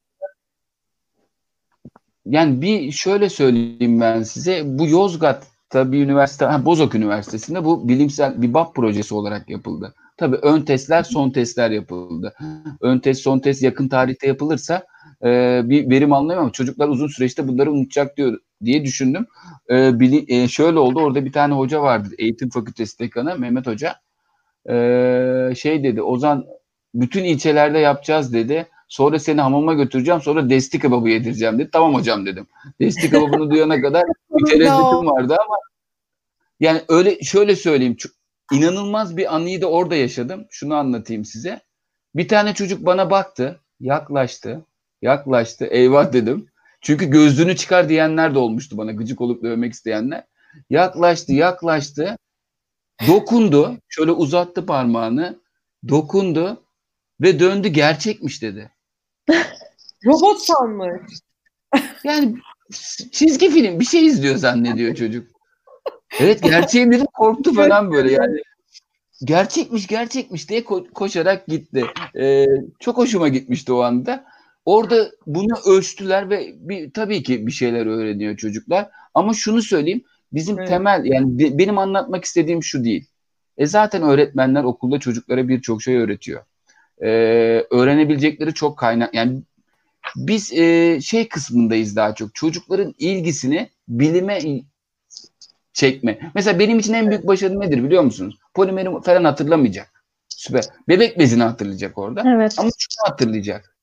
Yani bir şöyle söyleyeyim ben size. Bu Yozgat'ta bir üniversite, ha, Bozok Üniversitesi'nde bu bilimsel bir BAP projesi olarak yapıldı. Tabii ön testler, son testler yapıldı. Ön test, son test yakın tarihte yapılırsa e, bir verim ama çocuklar uzun süreçte bunları unutacak diyor diye düşündüm. E, bili- e, şöyle oldu, orada bir tane hoca vardı, eğitim fakültesi dekanı Mehmet Hoca. E, şey dedi, Ozan bütün ilçelerde yapacağız dedi. Sonra seni hamama götüreceğim. Sonra desti kebabı yedireceğim dedi. Tamam hocam dedim. Desti kebabını duyana kadar bir tereddütüm vardı ama yani öyle şöyle söyleyeyim. İnanılmaz bir anıyı da orada yaşadım. Şunu anlatayım size. Bir tane çocuk bana baktı. Yaklaştı. Yaklaştı. Eyvah dedim. Çünkü gözlüğünü çıkar diyenler de olmuştu bana. Gıcık olup dövmek isteyenler. Yaklaştı, yaklaştı. Dokundu. Şöyle uzattı parmağını. Dokundu ve döndü gerçekmiş dedi. Robot sanmış. Yani çizgi film bir şey izliyor zannediyor çocuk. Evet gerçeğim dedim korktu falan böyle yani. Gerçekmiş gerçekmiş diye ko- koşarak gitti. Ee, çok hoşuma gitmişti o anda. Orada bunu ölçtüler ve bir, tabii ki bir şeyler öğreniyor çocuklar. Ama şunu söyleyeyim bizim Evet. temel yani be- benim anlatmak istediğim şu değil. E zaten öğretmenler okulda çocuklara birçok şey öğretiyor. Ee, öğrenebilecekleri çok kaynak yani biz e, şey kısmındayız daha çok. Çocukların ilgisini bilime çekme. Mesela benim için en büyük başarı nedir biliyor musunuz? Polimeri falan hatırlamayacak. Süper. Bebek bezini hatırlayacak orada. Evet. Ama şunu hatırlayacak.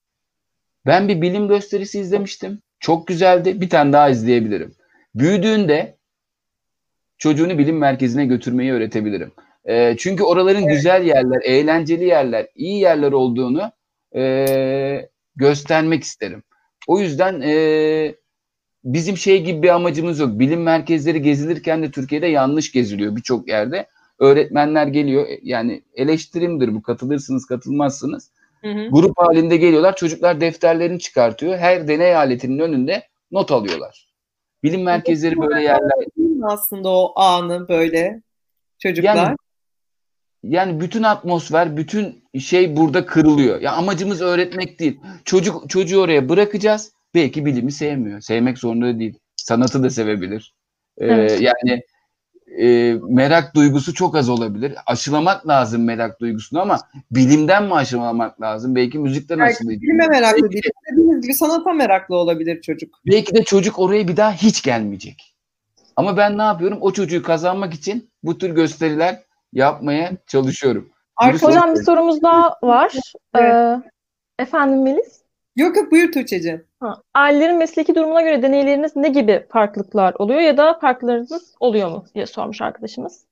Ben bir bilim gösterisi izlemiştim. Çok güzeldi. Bir tane daha izleyebilirim. Büyüdüğünde çocuğunu bilim merkezine götürmeyi öğretebilirim. Ee, çünkü oraların güzel yerler, eğlenceli yerler, iyi yerler olduğunu e, göstermek isterim. O yüzden e, bizim şey gibi bir amacımız yok. Bilim merkezleri gezilirken de Türkiye'de yanlış geziliyor birçok yerde. Öğretmenler geliyor. Yani eleştirimdir bu. Katılırsınız, katılmazsınız. Hı hı. Grup halinde geliyorlar. Çocuklar defterlerini çıkartıyor. Her deney aletinin önünde not alıyorlar. Bilim merkezleri böyle yerler. Aslında o anı böyle çocuklar? Yani yani bütün atmosfer, bütün şey burada kırılıyor. Ya amacımız öğretmek değil. Çocuk çocuğu oraya bırakacağız. Belki bilimi sevmiyor. Sevmek zorunda da değil. Sanatı da sevebilir. Ee, Evet. Yani e, merak duygusu çok az olabilir. Aşılamak lazım merak duygusunu ama bilimden mi aşılamak lazım? Belki müzikten Belki aşılayacak. bilime meraklı Belki- değil. Dediğiniz gibi sanata meraklı olabilir çocuk. Belki de çocuk oraya bir daha hiç gelmeyecek. Ama ben ne yapıyorum? O çocuğu kazanmak için bu tür gösteriler yapmaya çalışıyorum. Arka hocam bir sorumuz daha var. Evet. Ee, efendim Melis? Yok yok buyur Tuğçe'ciğim. Ailelerin mesleki durumuna göre deneyleriniz ne gibi farklılıklar oluyor ya da farklarınız oluyor mu diye sormuş arkadaşımız.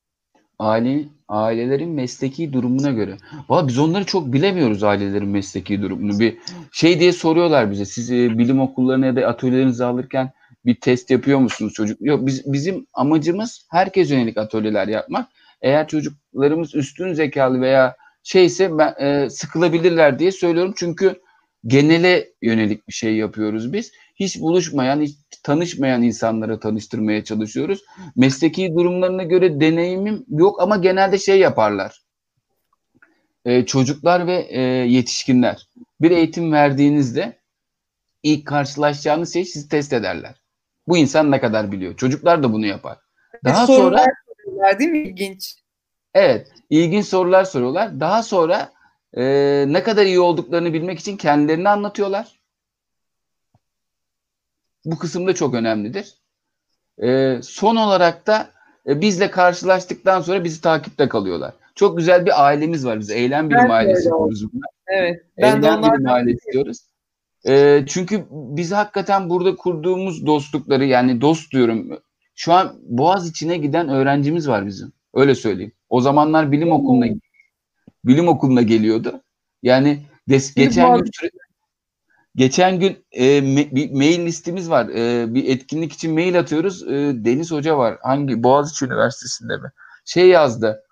Aile, ailelerin mesleki durumuna göre. Valla biz onları çok bilemiyoruz ailelerin mesleki durumunu. Bir şey diye soruyorlar bize. Siz e, bilim okullarına ya da atölyelerinizi alırken bir test yapıyor musunuz çocuk? Yok biz, bizim amacımız herkes yönelik atölyeler yapmak. Eğer çocuklarımız üstün zekalı veya şeyse ben, e, sıkılabilirler diye söylüyorum. Çünkü genele yönelik bir şey yapıyoruz biz. Hiç buluşmayan, hiç tanışmayan insanlara tanıştırmaya çalışıyoruz. Mesleki durumlarına göre deneyimim yok ama genelde şey yaparlar. Ee, çocuklar ve e, yetişkinler bir eğitim verdiğinizde ilk karşılaşacağınız şey sizi test ederler. Bu insan ne kadar biliyor? Çocuklar da bunu yapar. Daha sonra değil mi ilginç? Evet, ilginç sorular soruyorlar. Daha sonra e, ne kadar iyi olduklarını bilmek için kendilerini anlatıyorlar. Bu kısım da çok önemlidir. E, son olarak da e, bizle karşılaştıktan sonra bizi takipte kalıyorlar. Çok güzel bir ailemiz var. Biz eylem bilim ailesi diyoruz buna. Evet. Ben eylem de bilim ailesi diyoruz. E, çünkü biz hakikaten burada kurduğumuz dostlukları yani dost diyorum. Şu an Boğaz içine giden öğrencimiz var bizim. Öyle söyleyeyim. O zamanlar bilim okuluna bilim okuluna geliyordu. Yani des, geçen gün geçen gün e, me, bir mail listemiz var. E, bir etkinlik için mail atıyoruz. E, Deniz Hoca var. Hangi Boğaziçi Üniversitesi'nde mi? Şey yazdı.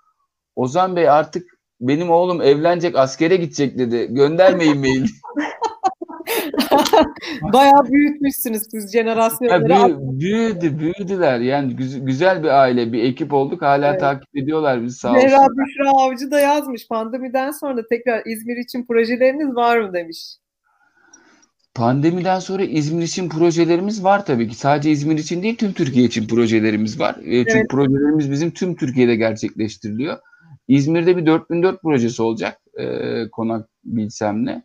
Ozan Bey artık benim oğlum evlenecek, askere gidecek dedi. Göndermeyin mail. Bayağı büyütmüşsünüz siz jenerasyonları. Ya büyü, büyüdü, büyüdüler. Yani güzel, güzel bir aile, bir ekip olduk. Hala evet. takip ediyorlar bizi sağ olsun. Zehra Büşra Avcı da yazmış. Pandemiden sonra tekrar İzmir için projeleriniz var mı demiş. Pandemiden sonra İzmir için projelerimiz var tabii ki. Sadece İzmir için değil tüm Türkiye için projelerimiz var. E, çünkü evet. projelerimiz bizim tüm Türkiye'de gerçekleştiriliyor. İzmir'de bir 4004 projesi olacak. E, konak bilsemle.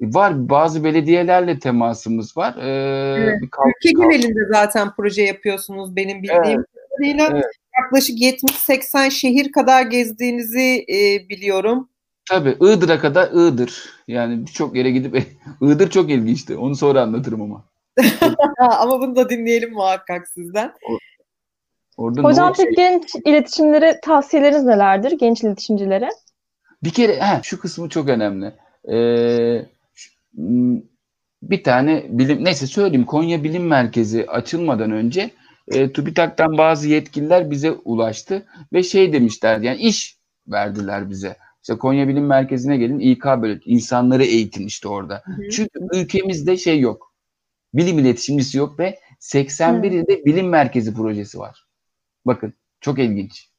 Var bazı belediyelerle temasımız var. Ee, evet. Ülke genelinde zaten proje yapıyorsunuz benim bildiğim kadarıyla. Evet. Evet. Yaklaşık 70-80 şehir kadar gezdiğinizi e, biliyorum. Tabii Iğdır'a kadar Iğdır. Yani birçok yere gidip Iğdır çok ilginçti. Onu sonra anlatırım ama. ama bunu da dinleyelim muhakkak sizden. O, orada Hocam peki şey... genç iletişimlere tavsiyeleriniz nelerdir? Genç iletişimcilere? Bir kere he, şu kısmı çok önemli. Ee, bir tane bilim neyse söyleyeyim Konya Bilim Merkezi açılmadan önce e, TÜBİTAK'tan bazı yetkililer bize ulaştı ve şey demişler yani iş verdiler bize. İşte Konya Bilim Merkezi'ne gelin İK böyle insanları eğitin işte orada. Hı hı. Çünkü ülkemizde şey yok. Bilim iletişimcisi yok ve 81 ilde bilim merkezi projesi var. Bakın çok ilginç.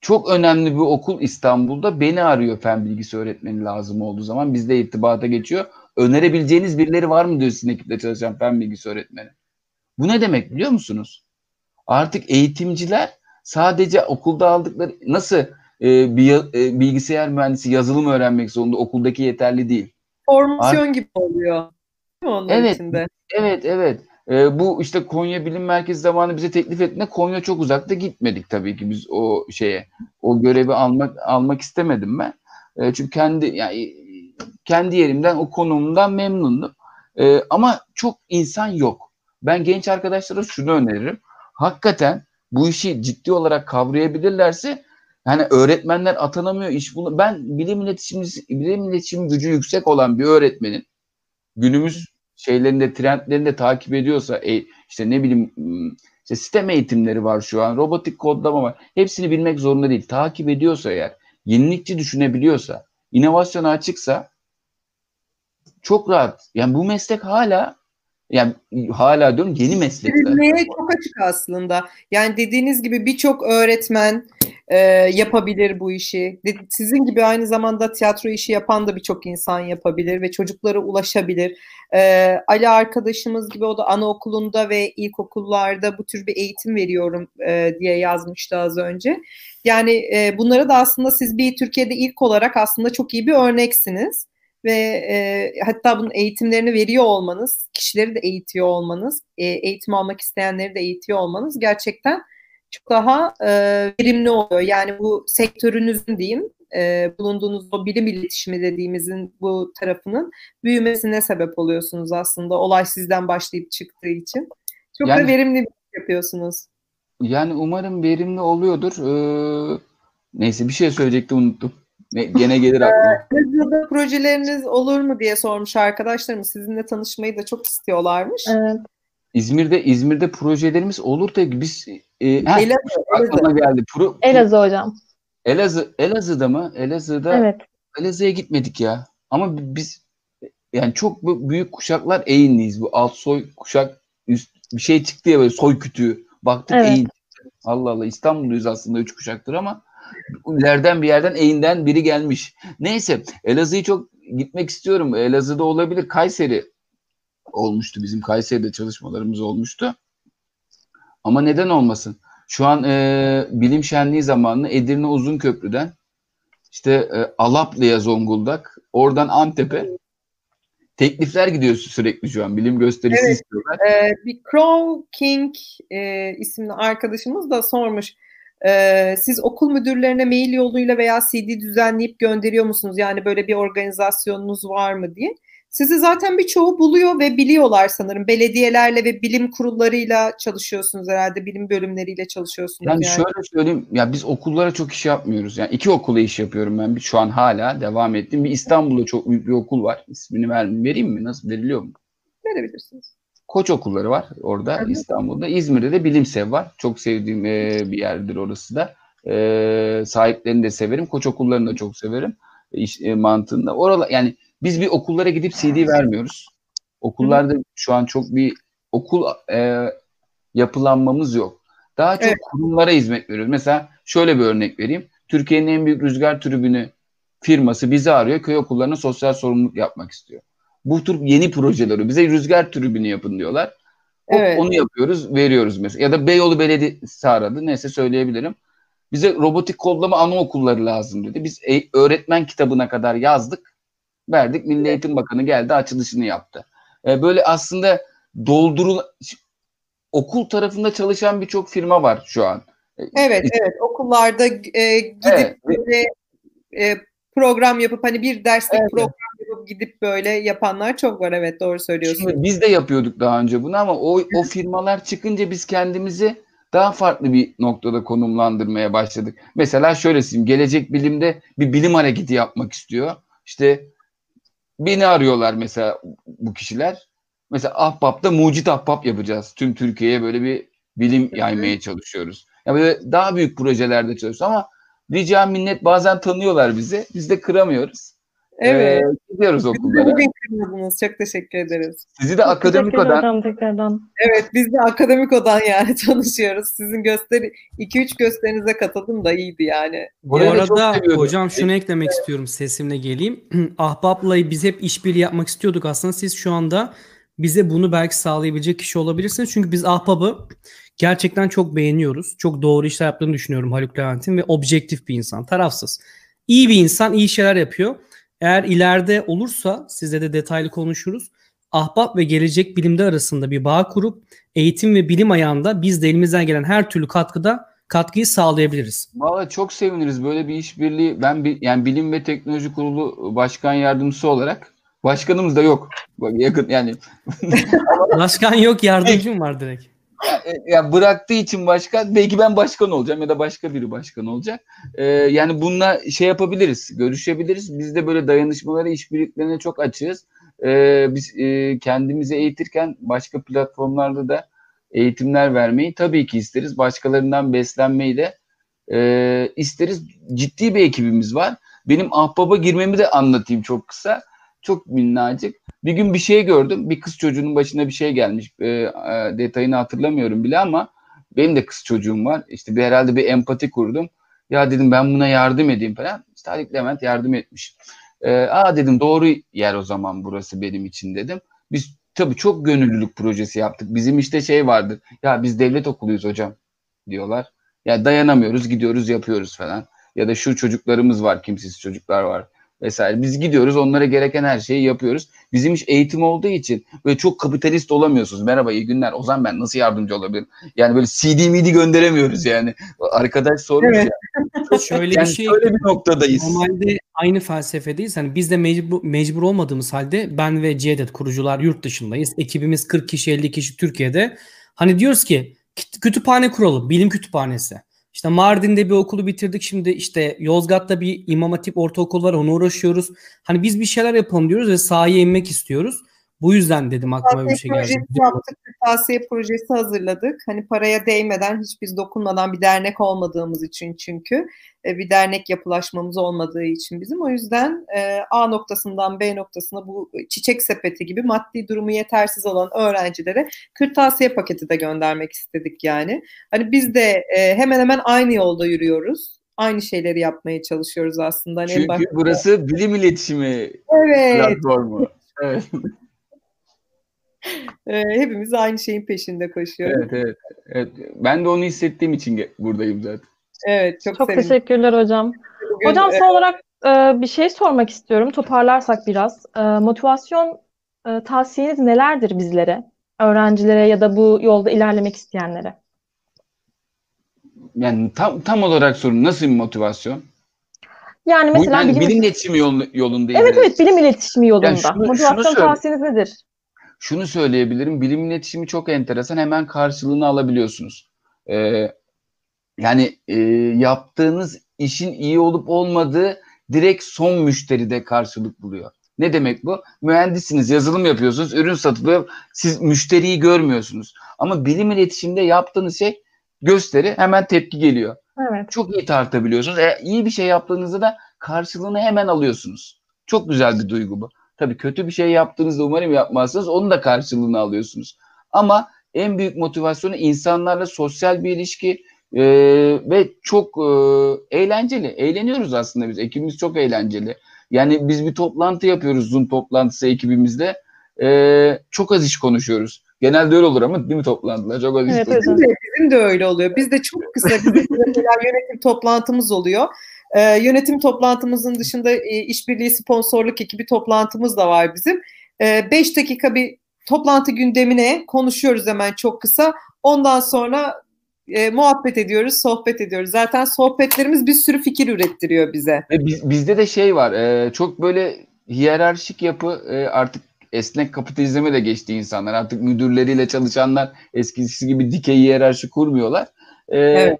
Çok önemli bir okul İstanbul'da beni arıyor fen bilgisi öğretmeni lazım olduğu zaman bizde irtibata geçiyor. Önerebileceğiniz birileri var mı diyor sizin ekipte çalışan fen bilgisi öğretmeni. Bu ne demek biliyor musunuz? Artık eğitimciler sadece okulda aldıkları nasıl e, bir e, bilgisayar mühendisi yazılım öğrenmek zorunda okuldaki yeterli değil. Formasyon Artık, gibi oluyor. Onun evet, içinde. Evet, evet. E, bu işte Konya Bilim Merkezi zamanı bize teklif ettiğinde Konya çok uzakta gitmedik tabii ki biz o şeye. O görevi almak almak istemedim ben. E, çünkü kendi yani kendi yerimden o konumdan memnundum. E, ama çok insan yok. Ben genç arkadaşlara şunu öneririm. Hakikaten bu işi ciddi olarak kavrayabilirlerse yani öğretmenler atanamıyor iş bulu. Ben bilim iletişim bilim iletişim gücü yüksek olan bir öğretmenin günümüz şeylerinde trendlerinde takip ediyorsa e, işte ne bileyim işte sistem eğitimleri var şu an robotik kodlama var hepsini bilmek zorunda değil takip ediyorsa eğer yenilikçi düşünebiliyorsa inovasyona açıksa çok rahat. Yani bu meslek hala yani hala diyorum yeni meslekler. Neye çok açık aslında. Yani dediğiniz gibi birçok öğretmen e, yapabilir bu işi. Sizin gibi aynı zamanda tiyatro işi yapan da birçok insan yapabilir ve çocuklara ulaşabilir. E, Ali arkadaşımız gibi o da anaokulunda ve ilkokullarda bu tür bir eğitim veriyorum e, diye yazmıştı az önce. Yani e, bunları da aslında siz bir Türkiye'de ilk olarak aslında çok iyi bir örneksiniz. ve e, hatta bunun eğitimlerini veriyor olmanız, kişileri de eğitiyor olmanız, e, eğitim almak isteyenleri de eğitiyor olmanız gerçekten çok daha e, verimli oluyor. Yani bu sektörünüzün diyeyim, e, bulunduğunuz o bilim iletişimi dediğimizin bu tarafının büyümesine sebep oluyorsunuz aslında. Olay sizden başlayıp çıktığı için. Çok yani, da verimli bir şey yapıyorsunuz. Yani umarım verimli oluyordur. Ee, neyse bir şey söyleyecektim unuttum. Ne, gene gelir aklıma. Elazığ'da projeleriniz olur mu diye sormuş arkadaşlarım. Sizinle tanışmayı da çok istiyorlarmış. Evet. İzmir'de İzmir'de projelerimiz olur da biz e, heh, Elazığ, aklıma Elazığ. geldi. Pro, Elazığ hocam. Elazığ Elazığ'da mı? Elazığ'da Evet. Elazığ'a gitmedik ya. Ama biz yani çok büyük kuşaklar Eğinliyiz. Bu alt soy kuşak üst bir şey çıktı ya böyle soy kütüğü. Baktık evet. Eğin. Allah Allah İstanbulluyuz aslında üç kuşaktır ama ileriden bir yerden Eğin'den biri gelmiş. Neyse Elazığ'ı çok gitmek istiyorum. Elazığ'da olabilir. Kayseri olmuştu. Bizim Kayseri'de çalışmalarımız olmuştu. Ama neden olmasın? Şu an e, bilim şenliği zamanı Edirne Uzun Köprü'den işte e, Alaplı'ya Zonguldak, oradan Antep'e teklifler gidiyor sürekli şu an. Bilim gösterisi evet, istiyorlar. E, bir Crow King e, isimli arkadaşımız da sormuş. E, siz okul müdürlerine mail yoluyla veya CD düzenleyip gönderiyor musunuz? Yani böyle bir organizasyonunuz var mı diye. Sizi zaten birçoğu buluyor ve biliyorlar sanırım. Belediyelerle ve bilim kurullarıyla çalışıyorsunuz herhalde. Bilim bölümleriyle çalışıyorsunuz. Yani, yani. şöyle söyleyeyim. Ya biz okullara çok iş yapmıyoruz. Yani iki okula iş yapıyorum ben. Şu an hala devam ettim. Bir İstanbul'da çok büyük bir okul var. İsmini ver, vereyim mi? Nasıl veriliyor mu? Verebilirsiniz. Koç okulları var orada evet. İstanbul'da. İzmir'de de Bilimsev var. Çok sevdiğim e, bir yerdir orası da. E, sahiplerini de severim. Koç okullarını da çok severim. İş, e, mantığında. Oralar yani biz bir okullara gidip CD vermiyoruz. Okullarda şu an çok bir okul e, yapılanmamız yok. Daha çok evet. kurumlara hizmet veriyoruz. Mesela şöyle bir örnek vereyim. Türkiye'nin en büyük rüzgar tribünü firması bizi arıyor. Köy okullarına sosyal sorumluluk yapmak istiyor. Bu tür yeni projeleri bize rüzgar tribünü yapın diyorlar. Evet. Onu yapıyoruz, veriyoruz mesela. Ya da Beyoğlu Belediyesi aradı. Neyse söyleyebilirim. Bize robotik kodlama anaokulları lazım dedi. Biz e- öğretmen kitabına kadar yazdık verdik. Milli Eğitim Bakanı geldi açılışını yaptı. E, böyle aslında doldurul okul tarafında çalışan birçok firma var şu an. E, evet, evet. Okullarda e, gidip evet. böyle e, program yapıp hani bir derslik evet. program yapıp gidip böyle yapanlar çok var. Evet, doğru söylüyorsun. Şimdi biz de yapıyorduk daha önce bunu ama o o firmalar çıkınca biz kendimizi daha farklı bir noktada konumlandırmaya başladık. Mesela şöyle söyleyeyim, gelecek bilimde bir bilim hareketi yapmak istiyor. İşte beni arıyorlar mesela bu kişiler. Mesela Ahbap'ta mucit Ahbap yapacağız. Tüm Türkiye'ye böyle bir bilim yaymaya çalışıyoruz. Yani böyle daha büyük projelerde çalışıyoruz ama rica minnet bazen tanıyorlar bizi. Biz de kıramıyoruz. Evet. Ee, gidiyoruz okullara. Bugün kırmadınız. Çok teşekkür ederiz. Sizi de akademik odan. tekrardan. Evet biz de akademik odan yani tanışıyoruz. Sizin gösteri 2-3 gösterinize katıldım da iyiydi yani. Bu arada hocam şunu eklemek istiyorum sesimle geleyim. Ahbap'la biz hep işbirliği yapmak istiyorduk aslında. Siz şu anda bize bunu belki sağlayabilecek kişi olabilirsiniz. Çünkü biz Ahbap'ı gerçekten çok beğeniyoruz. Çok doğru işler yaptığını düşünüyorum Haluk Levent'in ve objektif bir insan, tarafsız. İyi bir insan, iyi şeyler yapıyor. Eğer ileride olursa sizle de detaylı konuşuruz. Ahbap ve gelecek bilimde arasında bir bağ kurup eğitim ve bilim ayağında biz de elimizden gelen her türlü katkıda katkıyı sağlayabiliriz. Valla çok seviniriz böyle bir işbirliği. Ben bir, yani Bilim ve Teknoloji Kurulu Başkan Yardımcısı olarak başkanımız da yok. Bak yakın yani. Başkan yok yardımcım var direkt. E, ya bıraktığı için başkan belki ben başkan olacağım ya da başka biri başkan olacak. Ee, yani bununla şey yapabiliriz, görüşebiliriz. Biz de böyle dayanışmalara, işbirliklerine çok açığız. Ee, biz e, kendimizi eğitirken başka platformlarda da eğitimler vermeyi tabii ki isteriz. Başkalarından beslenmeyi de e, isteriz. Ciddi bir ekibimiz var. Benim ahbaba girmemi de anlatayım çok kısa. Çok minnacık. Bir gün bir şey gördüm. Bir kız çocuğunun başına bir şey gelmiş. E, e, detayını hatırlamıyorum bile ama benim de kız çocuğum var. İşte bir herhalde bir empati kurdum. Ya dedim ben buna yardım edeyim falan. İşte Haluk Levent yardım etmiş. E, Aa dedim doğru yer o zaman burası benim için dedim. Biz tabii çok gönüllülük projesi yaptık. Bizim işte şey vardı. Ya biz devlet okuluyuz hocam diyorlar. Ya dayanamıyoruz gidiyoruz yapıyoruz falan. Ya da şu çocuklarımız var kimsesiz çocuklar var vesaire. Biz gidiyoruz onlara gereken her şeyi yapıyoruz. Bizim iş eğitim olduğu için böyle çok kapitalist olamıyorsunuz. Merhaba iyi günler. Ozan ben nasıl yardımcı olabilirim? Yani böyle CD midi gönderemiyoruz yani. Arkadaş sormuş Evet. ya. Şöyle Yani bir şey şöyle bir noktadayız. Normalde aynı felsefedeyiz. Hani biz de mecbur, mecbur olmadığımız halde ben ve Cevdet kurucular yurt dışındayız. Ekibimiz 40 kişi 50 kişi Türkiye'de. Hani diyoruz ki kütüphane kuralım. Bilim kütüphanesi. İşte Mardin'de bir okulu bitirdik. Şimdi işte Yozgat'ta bir İmam Hatip ortaokul var. Ona uğraşıyoruz. Hani biz bir şeyler yapalım diyoruz ve sahaya inmek istiyoruz. Bu yüzden dedim aklıma bir şey geldi. projesi yaptık, kırtasiye projesi hazırladık. Hani paraya değmeden, hiç biz dokunmadan bir dernek olmadığımız için çünkü e, bir dernek yapılaşmamız olmadığı için bizim. O yüzden e, A noktasından B noktasına bu çiçek sepeti gibi maddi durumu yetersiz olan öğrencilere kırtasiye paketi de göndermek istedik yani. Hani biz de e, hemen hemen aynı yolda yürüyoruz. Aynı şeyleri yapmaya çalışıyoruz aslında. Hani Çünkü başta- burası bilim iletişimi Evet. platformu. Evet, e, hepimiz aynı şeyin peşinde koşuyoruz. evet, evet, evet. Ben de onu hissettiğim için buradayım zaten. Evet, çok, Çok sevindim. teşekkürler hocam. Bugün, Hocam e, son olarak e, bir şey sormak istiyorum. Toparlarsak biraz. E, motivasyon e, tavsiyeniz nelerdir bizlere, öğrencilere ya da bu yolda ilerlemek isteyenlere? Yani tam tam olarak sorun nasıl bir motivasyon? Yani Bu mesela yani bilim, bilim iletişimi yolu- yolunda evet evet bilim iletişimi yolunda. Yani şunu- Motivasyon tavsiyeniz nedir? Şunu söyleyebilirim. Bilim iletişimi çok enteresan. Hemen karşılığını alabiliyorsunuz. Ee, yani e, yaptığınız işin iyi olup olmadığı direkt son müşteride karşılık buluyor. Ne demek bu? Mühendissiniz, yazılım yapıyorsunuz, ürün satılıyor. Siz müşteriyi görmüyorsunuz. Ama bilim iletişimde yaptığınız şey gösteri hemen tepki geliyor. Evet. Çok iyi tartabiliyorsunuz. E, iyi bir şey yaptığınızda da karşılığını hemen alıyorsunuz. Çok güzel bir duygu bu. Tabii kötü bir şey yaptığınızda umarım yapmazsınız. Onun da karşılığını alıyorsunuz. Ama en büyük motivasyonu insanlarla sosyal bir ilişki e, ve çok e, eğlenceli. Eğleniyoruz aslında biz. Ekibimiz çok eğlenceli. Yani biz bir toplantı yapıyoruz Zoom toplantısı ekibimizde. E, çok az iş konuşuyoruz. Genelde öyle olur ama değil mi toplantılar? Çok az iş Evet, konuşuyoruz. hocam. Bizim de, öyle oluyor. Biz de çok kısa mesela yönetim toplantımız oluyor. Ee, yönetim toplantımızın dışında e, işbirliği sponsorluk ekibi toplantımız da var bizim. 5 dakika bir toplantı gündemine konuşuyoruz hemen çok kısa. Ondan sonra e, muhabbet ediyoruz, sohbet ediyoruz. Zaten sohbetlerimiz bir sürü fikir ürettiriyor bize. Ve biz, bizde de şey var. e, çok böyle hiyerarşik yapı e, artık esnek kapitalizme de geçti insanlar. Artık müdürleriyle çalışanlar eskisi gibi dikey hiyerarşi kurmuyorlar. E, Evet.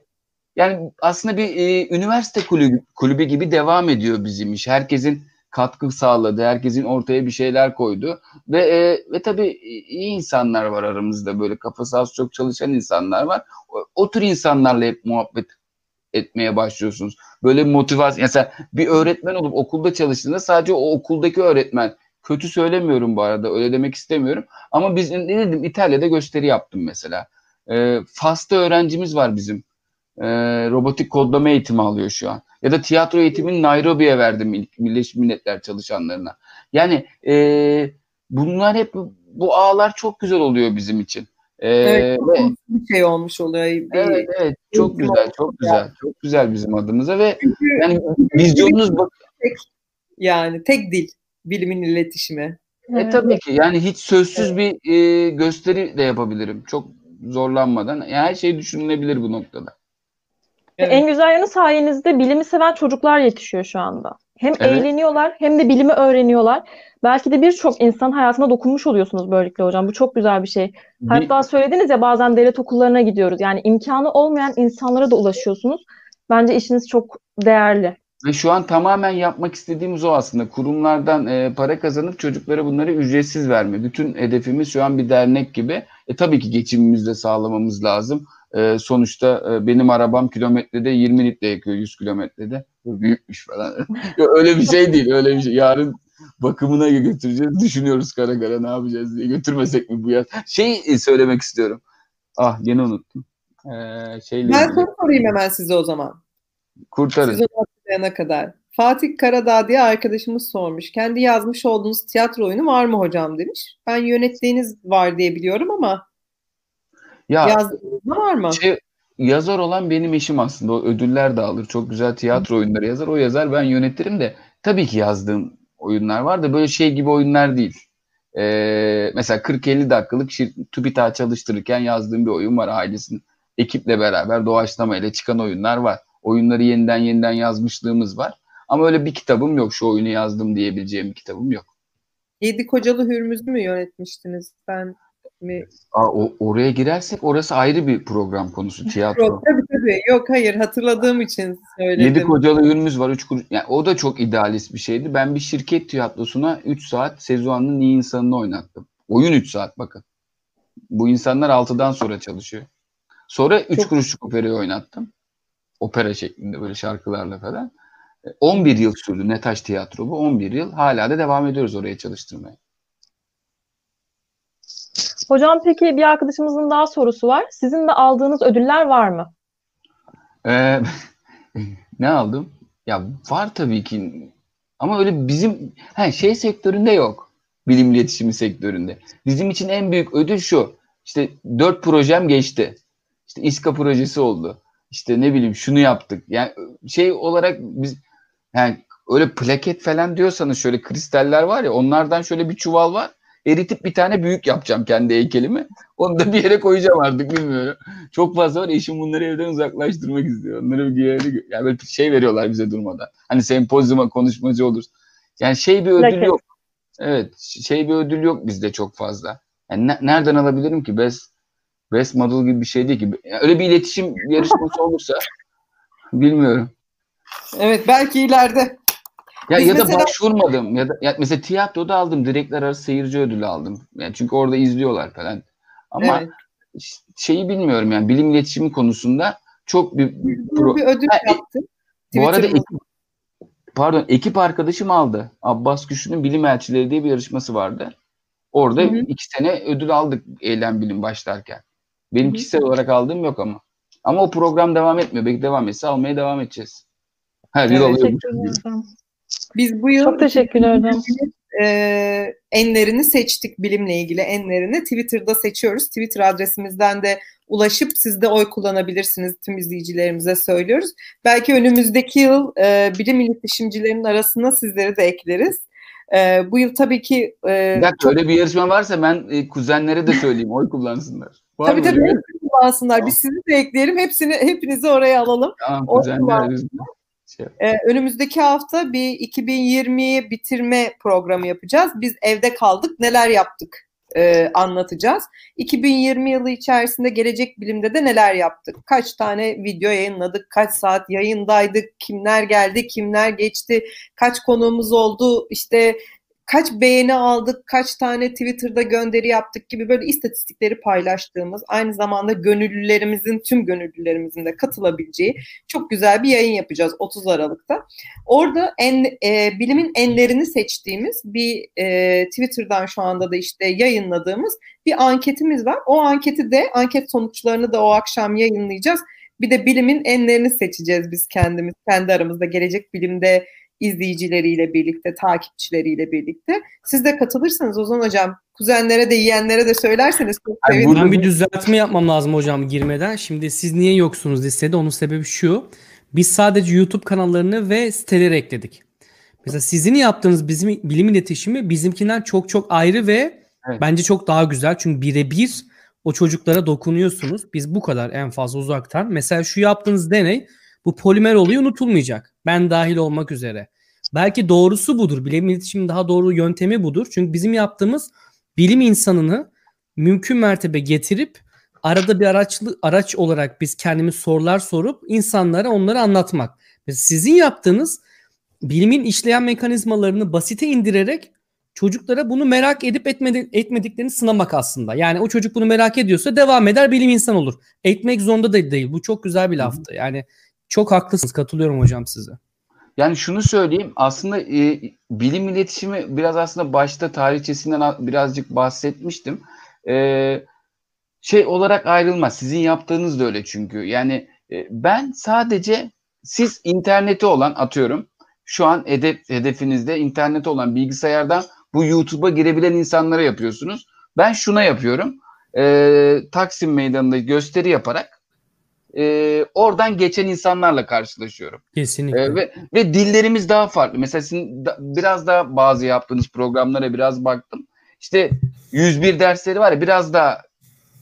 Yani aslında bir e, üniversite kulübü, kulübü gibi devam ediyor bizim iş. Herkesin katkı sağladı, herkesin ortaya bir şeyler koydu ve e, ve tabii iyi insanlar var aramızda böyle kafası az çok çalışan insanlar var. O, o tür insanlarla hep muhabbet etmeye başlıyorsunuz. Böyle motivasyon mesela bir öğretmen olup okulda çalıştığında sadece o okuldaki öğretmen kötü söylemiyorum bu arada öyle demek istemiyorum ama biz ne dedim İtalya'da gösteri yaptım mesela. E, Fas'ta öğrencimiz var bizim. E, robotik kodlama eğitimi alıyor şu an. Ya da tiyatro eğitimini Nairobi'ye verdim Birleşmiş Milletler çalışanlarına. Yani e, bunlar hep bu ağlar çok güzel oluyor bizim için. E, Evet, çok ve- bir şey olmuş oluyor. Bir, Evet evet çok Eğitim güzel çok güzel çok güzel bizim adımıza ve Çünkü yani vizyonunuz bak yani tek dil bilimin iletişimi. e, tabii ki yani hiç sözsüz bir e, gösteri de yapabilirim çok zorlanmadan yani her şey düşünülebilir bu noktada. Evet. En güzel yanı sayenizde bilimi seven çocuklar yetişiyor şu anda. Hem Evet. eğleniyorlar hem de bilimi öğreniyorlar. Belki de birçok insan hayatına dokunmuş oluyorsunuz böylelikle hocam. Bu çok güzel bir şey. Bir- Hatta söylediniz ya bazen devlet okullarına gidiyoruz. Yani imkanı olmayan insanlara da ulaşıyorsunuz. Bence işiniz çok değerli. Ve şu an tamamen yapmak istediğimiz o aslında. Kurumlardan e, para kazanıp çocuklara bunları ücretsiz verme. Bütün hedefimiz şu an bir dernek gibi. E tabii ki geçimimizi de sağlamamız lazım. E, sonuçta e, benim arabam kilometrede 20 litre yakıyor 100 kilometrede. Büyükmüş falan. Öyle bir şey değil. Öyle bir şey. Yarın bakımına götüreceğiz. Düşünüyoruz kara kara ne yapacağız diye. Götürmesek mi bu yaz? Şey e, söylemek istiyorum. Ah yine unuttum. Ee, şeyle Ben ilgili. soru sorayım hemen size o zaman. Kurtarın. Siz onu hatırlayana kadar. Fatih Karadağ diye arkadaşımız sormuş. Kendi yazmış olduğunuz tiyatro oyunu var mı hocam demiş. Ben yönettiğiniz var diye biliyorum ama Ya yazdığınız da var mı? Şey, yazar olan benim eşim aslında. O ödüller de alır. Çok güzel tiyatro oyunları yazar. O yazar ben yönetirim de tabii ki yazdığım oyunlar var da böyle şey gibi oyunlar değil. Ee, mesela 40-50 dakikalık TÜBİTAK çalıştırırken yazdığım bir oyun var ailesinin ekiple beraber doğaçlama ile çıkan oyunlar var. Oyunları yeniden yeniden yazmışlığımız var. Ama öyle bir kitabım yok. Şu oyunu yazdım diyebileceğim bir kitabım yok. Yedi Kocalı Hürmüz'ü mü yönetmiştiniz? Ben mi? Aa, o, oraya girersek orası ayrı bir program konusu tiyatro. Yok tabii tabii. Yok hayır hatırladığım için söyledim. Yedi kocalı ürünümüz var. Üç kuruş. Yani o da çok idealist bir şeydi. Ben bir şirket tiyatrosuna 3 saat Sezuan'ın iyi insanını oynattım. Oyun 3 saat bakın. Bu insanlar 6'dan sonra çalışıyor. Sonra 3 Çok- kuruşluk operayı oynattım. Opera şeklinde böyle şarkılarla falan. E, 11 yıl sürdü Netaş Tiyatro bu. 11 yıl. Hala da devam ediyoruz oraya çalıştırmaya. Hocam peki bir arkadaşımızın daha sorusu var. Sizin de aldığınız ödüller var mı? Ee, ne aldım? Ya var tabii ki. Ama öyle bizim he, şey sektöründe yok. Bilim iletişimi sektöründe. Bizim için en büyük ödül şu. İşte dört projem geçti. İşte İSKA projesi oldu. İşte ne bileyim şunu yaptık. Yani şey olarak biz yani öyle plaket falan diyorsanız şöyle kristaller var ya onlardan şöyle bir çuval var. Eritip bir tane büyük yapacağım kendi heykelimi. Onu da bir yere koyacağım artık bilmiyorum. Çok fazla var. Eşim bunları evden uzaklaştırmak istiyor. Onları bir yere yani böyle şey veriyorlar bize durmadan. Hani sempozyuma konuşmacı olur. Yani şey bir ödül yok. Evet, şey bir ödül yok bizde çok fazla. Yani ne- nereden alabilirim ki? Best Best Model gibi bir şey değil ki. Yani öyle bir iletişim yarışması olursa bilmiyorum. Evet belki ileride. Ya Biz ya da mesela- başvurmadım ya da ya mesela tiyatroda aldım direktler arası seyirci ödülü aldım. Yani çünkü orada izliyorlar falan. Ama Evet. şeyi bilmiyorum yani bilim iletişimi konusunda çok bir pro- Bir ödül Ha, e- yaptım. Bu arada ekip, pardon ekip arkadaşım aldı. Abbas Güçlü'nün Bilim Elçileri diye bir yarışması vardı. Orada Hı hı. iki sene ödül aldık eylem bilim başlarken. Benim Hı hı. kişisel olarak aldığım yok ama. Ama o program devam etmiyor. Belki devam etse almaya devam edeceğiz. Her yıl Evet, alıyormuş. Biz bu yıl Çok teşekkürler hocam. e, enlerini seçtik bilimle ilgili enlerini Twitter'da seçiyoruz. Twitter adresimizden de ulaşıp siz de oy kullanabilirsiniz tüm izleyicilerimize söylüyoruz. Belki önümüzdeki yıl e, bilim iletişimcilerinin arasına sizleri de ekleriz. E, bu yıl tabii ki e, dakika öyle bir yarışma varsa ben e, kuzenlere de söyleyeyim. Oy kullansınlar. Var tabii tabii kullansınlar. Tamam. Biz sizi de ekleyelim. Hepsini hepinizi oraya alalım. Tamam kuzenler. Şey, Ee, önümüzdeki hafta bir 2020'yi bitirme programı yapacağız. Biz evde kaldık, neler yaptık e, anlatacağız. 2020 yılı içerisinde gelecek bilimde de neler yaptık? Kaç tane video yayınladık, kaç saat yayındaydık, kimler geldi, kimler geçti, kaç konuğumuz oldu, işte kaç beğeni aldık, kaç tane Twitter'da gönderi yaptık gibi böyle istatistikleri paylaştığımız, aynı zamanda gönüllülerimizin, tüm gönüllülerimizin de katılabileceği çok güzel bir yayın yapacağız 30 Aralık'ta. Orada en, e, bilimin enlerini seçtiğimiz bir e, Twitter'dan şu anda da işte yayınladığımız bir anketimiz var. O anketi de anket sonuçlarını da o akşam yayınlayacağız. Bir de bilimin enlerini seçeceğiz biz kendimiz kendi aramızda gelecek bilimde izleyicileriyle birlikte, takipçileriyle birlikte. Siz de katılırsanız Ozan Hocam, kuzenlere de yeğenlere de söylerseniz çok sevinirim. Ben bir düzeltme yapmam lazım hocam girmeden. Şimdi siz niye yoksunuz listede? Onun sebebi şu. Biz sadece YouTube kanallarını ve siteleri ekledik. Mesela sizin yaptığınız bizim bilim iletişimi bizimkinden çok çok ayrı ve Evet. bence çok daha güzel. Çünkü birebir o çocuklara dokunuyorsunuz. Biz bu kadar en fazla uzaktan. Mesela şu yaptığınız deney bu polimer olayı unutulmayacak. Ben dahil olmak üzere. Belki doğrusu budur. Bilim iletişimin daha doğru yöntemi budur. Çünkü bizim yaptığımız bilim insanını mümkün mertebe getirip arada bir araçlı araç olarak biz kendimiz sorular sorup insanlara onları anlatmak. Sizin yaptığınız bilimin işleyen mekanizmalarını basite indirerek çocuklara bunu merak edip etmedi, etmediklerini sınamak aslında. Yani o çocuk bunu merak ediyorsa devam eder bilim insan olur. Etmek zorunda da değil. Bu çok güzel bir laftı. Yani çok haklısınız. Katılıyorum hocam size. Yani şunu söyleyeyim aslında e, bilim iletişimi biraz aslında başta tarihçesinden birazcık bahsetmiştim. E, şey olarak ayrılmaz. Sizin yaptığınız da öyle çünkü. Yani e, ben sadece siz interneti olan atıyorum şu an hedef, hedefinizde interneti olan bilgisayardan bu YouTube'a girebilen insanlara yapıyorsunuz. Ben şuna yapıyorum. E, Taksim Meydanı'nda gösteri yaparak e, oradan geçen insanlarla karşılaşıyorum. Kesinlikle. E, ve, ve dillerimiz daha farklı. Mesela sizin da, biraz daha bazı yaptığınız programlara biraz baktım. İşte 101 dersleri var ya biraz daha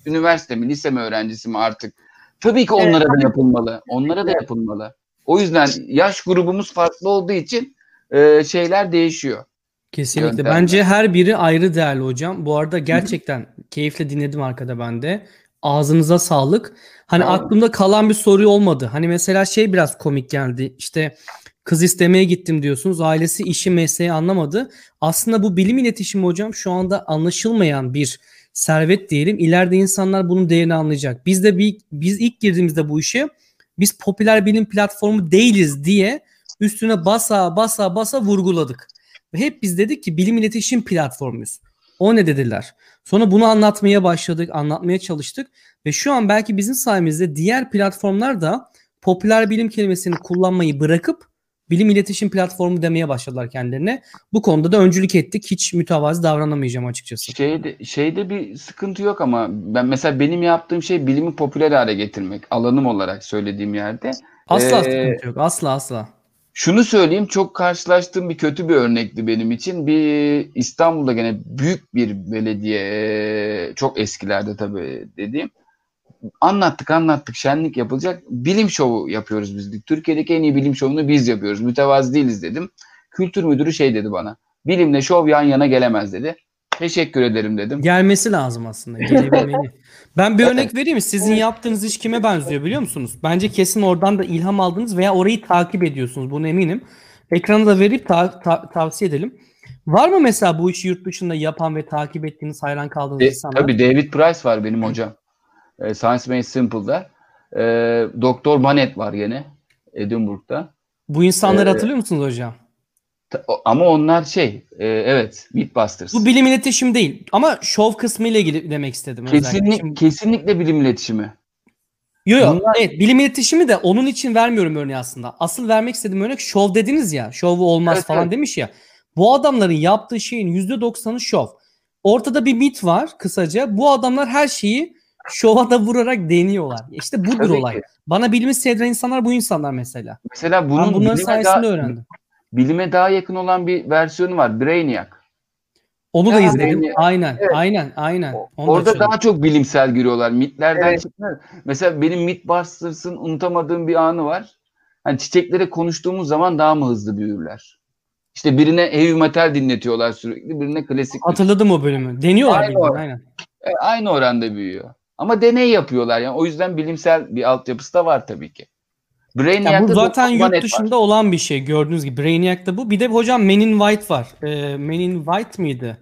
üniversite mi, lise mi öğrencisi mi artık? Tabii ki onlara evet. da yapılmalı. Onlara da yapılmalı. O yüzden yaş grubumuz farklı olduğu için e, şeyler değişiyor. Kesinlikle. Yöntemler. Bence her biri ayrı değerli hocam. Bu arada gerçekten Hı-hı. keyifle dinledim arkada ben de. Ağzınıza sağlık. Hani Aynen. aklımda kalan bir soru olmadı. Hani mesela şey biraz komik geldi. İşte kız istemeye gittim diyorsunuz. Ailesi işi mesleği anlamadı. Aslında bu bilim iletişimi hocam şu anda anlaşılmayan bir servet diyelim. İleride insanlar bunun değerini anlayacak. Biz de bir, biz ilk girdiğimizde bu işe biz popüler bilim platformu değiliz diye üstüne basa basa basa vurguladık. Ve hep biz dedik ki bilim iletişim platformuyuz. O ne dediler? Sonra bunu anlatmaya başladık, anlatmaya çalıştık ve şu an belki bizim sayemizde diğer platformlar da popüler bilim kelimesini kullanmayı bırakıp bilim iletişim platformu demeye başladılar kendilerine. Bu konuda da öncülük ettik. Hiç mütevazi davranamayacağım açıkçası. Şeyde, şeyde bir sıkıntı yok ama ben mesela benim yaptığım şey bilimi popüler hale getirmek. Alanım olarak söylediğim yerde. Asla ee, sıkıntı yok. Asla asla. Şunu söyleyeyim çok karşılaştığım bir kötü bir örnekti benim için. Bir İstanbul'da gene büyük bir belediye çok eskilerde tabii dediğim. Anlattık anlattık şenlik yapılacak. Bilim şovu yapıyoruz biz. Türkiye'deki en iyi bilim şovunu biz yapıyoruz. Mütevazı değiliz dedim. Kültür müdürü şey dedi bana. Bilimle şov yan yana gelemez dedi. Teşekkür ederim dedim. Gelmesi lazım aslında. Gelebilmeli. ben bir örnek vereyim mi? Sizin yaptığınız iş kime benziyor biliyor musunuz? Bence kesin oradan da ilham aldınız veya orayı takip ediyorsunuz. Bunu eminim. Ekranı da verip ta- ta- tavsiye edelim. Var mı mesela bu işi yurt dışında yapan ve takip ettiğiniz, hayran kaldığınız De, insanlar? Tabii David Price var benim hocam. E, Science Made Simple'da. E, Doktor Banet var yine Edinburgh'da. Bu insanları ee, hatırlıyor musunuz hocam? Ama onlar şey, e, evet, Mythbusters. Bu bilim iletişim değil ama şov kısmı ile ilgili demek istedim. Kesinlik, Şimdi... Kesinlikle bilim iletişimi. Yok yok, Bunlar... evet bilim iletişimi de onun için vermiyorum örneği aslında. Asıl vermek istediğim örnek şov dediniz ya, şovu olmaz evet, falan evet. demiş ya. Bu adamların yaptığı şeyin %90'ı şov. Ortada bir mit var kısaca. Bu adamlar her şeyi şova da vurarak deniyorlar. İşte budur Tabii olay. Ki. Bana bilimi sevdiren insanlar bu insanlar mesela. Mesela bunun ben bunların sayesinde daha... öğrendim bilime daha yakın olan bir versiyonu var. Brainiac. Onu da izledim. Brainiac. Aynen, evet. aynen, aynen. Onu Orada da daha çok bilimsel giriyorlar. Mitlerden evet. çıkmıyor. Mesela benim Mythbusters'ın unutamadığım bir anı var. Hani çiçeklere konuştuğumuz zaman daha mı hızlı büyürler? İşte birine heavy metal dinletiyorlar sürekli, birine klasik. Hatırladım o bölümü. Deniyorlar aynı, or- aynen. E, aynı oranda büyüyor. Ama deney yapıyorlar yani. O yüzden bilimsel bir altyapısı da var tabii ki. Brainiac'ta bu zaten yurt dışında var. olan bir şey gördüğünüz gibi. Brainiac'ta bu. Bir de hocam Men in White var. Ee, Men in White mıydı?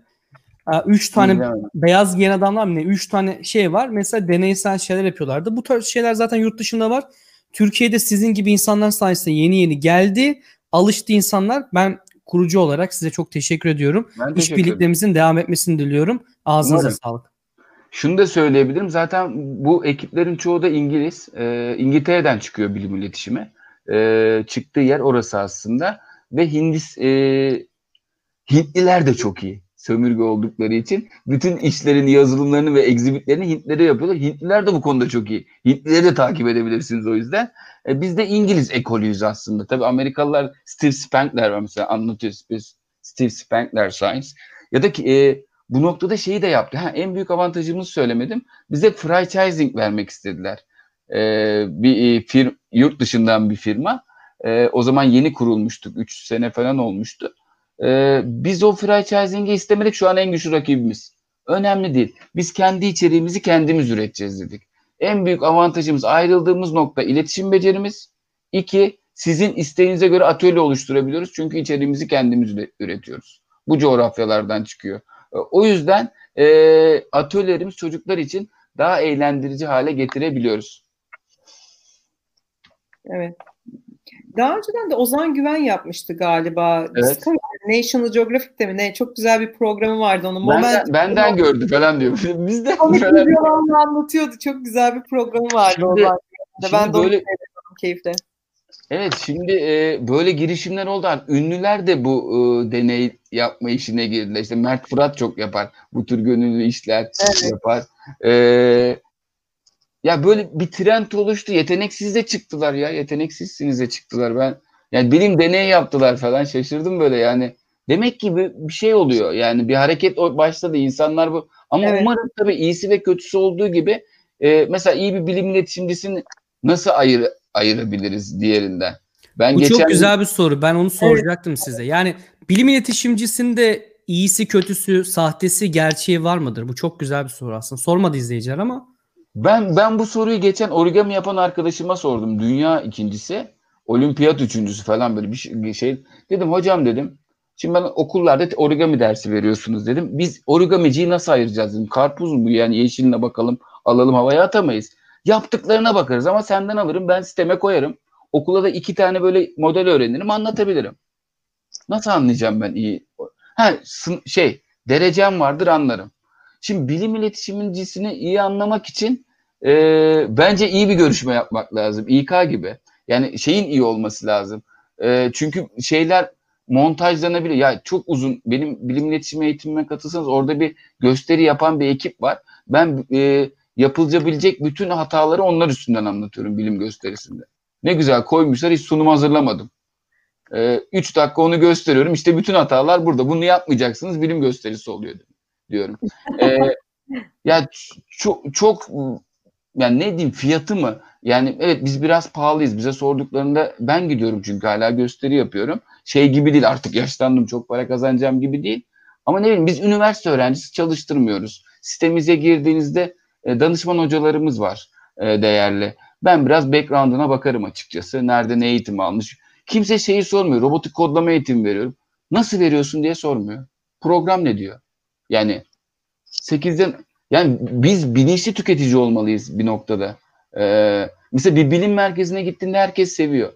Ee, üç tane Bilmiyorum. beyaz giyen adamlar mı ne? Üç tane şey var. Mesela deneysel şeyler yapıyorlardı. Bu tarz şeyler zaten yurt dışında var. Türkiye'de sizin gibi insanlar sayesinde yeni yeni geldi. Alıştı insanlar. Ben kurucu olarak size çok teşekkür ediyorum. İşbirliklerimizin devam etmesini diliyorum. Ağzınıza Umarım. sağlık. Şunu da söyleyebilirim. Zaten bu ekiplerin çoğu da İngiliz. E, İngiltere'den çıkıyor bilim iletişimi. E, çıktığı yer orası aslında. Ve Hindis e, Hintliler de çok iyi. Sömürge oldukları için. Bütün işlerini, yazılımlarını ve egzibitlerini Hintlere yapıyorlar. Hintliler de bu konuda çok iyi. Hintlileri de takip edebilirsiniz o yüzden. E, biz de İngiliz ekolüyüz aslında. Tabii Amerikalılar Steve Spankler var mesela anlatıyoruz biz. Steve Spankler Science. Ya da ki e, bu noktada şeyi de yaptı. Ha, en büyük avantajımızı söylemedim. Bize franchising vermek istediler. Ee, bir e, firm, yurt dışından bir firma. Ee, o zaman yeni kurulmuştuk. 3 sene falan olmuştu. Ee, biz o franchising'i istemedik. Şu an en güçlü rakibimiz. Önemli değil. Biz kendi içeriğimizi kendimiz üreteceğiz dedik. En büyük avantajımız ayrıldığımız nokta iletişim becerimiz. İki, sizin isteğinize göre atölye oluşturabiliyoruz. Çünkü içeriğimizi kendimiz üretiyoruz. Bu coğrafyalardan çıkıyor. O yüzden e, atölyelerimiz çocuklar için daha eğlendirici hale getirebiliyoruz. Evet. Daha önceden de Ozan Güven yapmıştı galiba. Evet. National Geographic'te mi ne? Çok güzel bir programı vardı onun. Benden, Moment benden gördü falan diyor. Bizden falan. anlatıyordu. Çok güzel bir programı vardı şimdi, Güven'de. Ben de böyle, keyifle. Evet şimdi e, böyle girişimler oldu. Ünlüler de bu e, deney yapma işine girdiler. İşte Mert Fırat çok yapar. Bu tür gönüllü işler evet. yapar. E, ya böyle bir trend oluştu. Yeteneksiz de çıktılar ya. Yeteneksizsiniz de çıktılar. Ben yani bilim deney yaptılar falan. Şaşırdım böyle yani. Demek ki bir, bir şey oluyor. Yani bir hareket başladı. insanlar bu. Ama evet. umarım tabii iyisi ve kötüsü olduğu gibi e, mesela iyi bir bilim iletişimcisini nasıl ayır, ayırabiliriz diğerinden? Ben Bu geçen... çok güzel bir soru. Ben onu soracaktım evet. size. Yani bilim iletişimcisinde iyisi, kötüsü, sahtesi, gerçeği var mıdır? Bu çok güzel bir soru aslında. Sormadı izleyiciler ama. Ben ben bu soruyu geçen origami yapan arkadaşıma sordum. Dünya ikincisi, olimpiyat üçüncüsü falan böyle bir şey. Dedim hocam dedim. Şimdi ben okullarda origami dersi veriyorsunuz dedim. Biz origamiciyi nasıl ayıracağız dedim. Karpuz mu yani yeşiline bakalım alalım havaya atamayız. Yaptıklarına bakarız ama senden alırım ben sisteme koyarım. Okula da iki tane böyle model öğrenirim anlatabilirim. Nasıl anlayacağım ben iyi? Ha şey derecem vardır anlarım. Şimdi bilim iletişimcisini iyi anlamak için e, bence iyi bir görüşme yapmak lazım. İK gibi. Yani şeyin iyi olması lazım. E, çünkü şeyler montajlanabilir. Ya çok uzun benim bilim iletişim eğitimine katılsanız orada bir gösteri yapan bir ekip var. Ben e, yapılabilecek bütün hataları onlar üstünden anlatıyorum bilim gösterisinde. Ne güzel koymuşlar hiç sunum hazırlamadım. 3 ee, üç dakika onu gösteriyorum. İşte bütün hatalar burada. Bunu yapmayacaksınız. Bilim gösterisi oluyor diyorum. Ee, ya çok çok yani ne diyeyim fiyatı mı? Yani evet biz biraz pahalıyız. Bize sorduklarında ben gidiyorum çünkü hala gösteri yapıyorum. Şey gibi değil artık yaşlandım çok para kazanacağım gibi değil. Ama ne bileyim biz üniversite öğrencisi çalıştırmıyoruz. Sitemize girdiğinizde e, danışman hocalarımız var e, değerli. Ben biraz background'ına bakarım açıkçası. Nerede ne eğitim almış. Kimse şeyi sormuyor. Robotik kodlama eğitimi veriyorum. Nasıl veriyorsun diye sormuyor. Program ne diyor? Yani 8'den yani biz bilinçli tüketici olmalıyız bir noktada. Ee, mesela bir bilim merkezine gittiğinde herkes seviyor.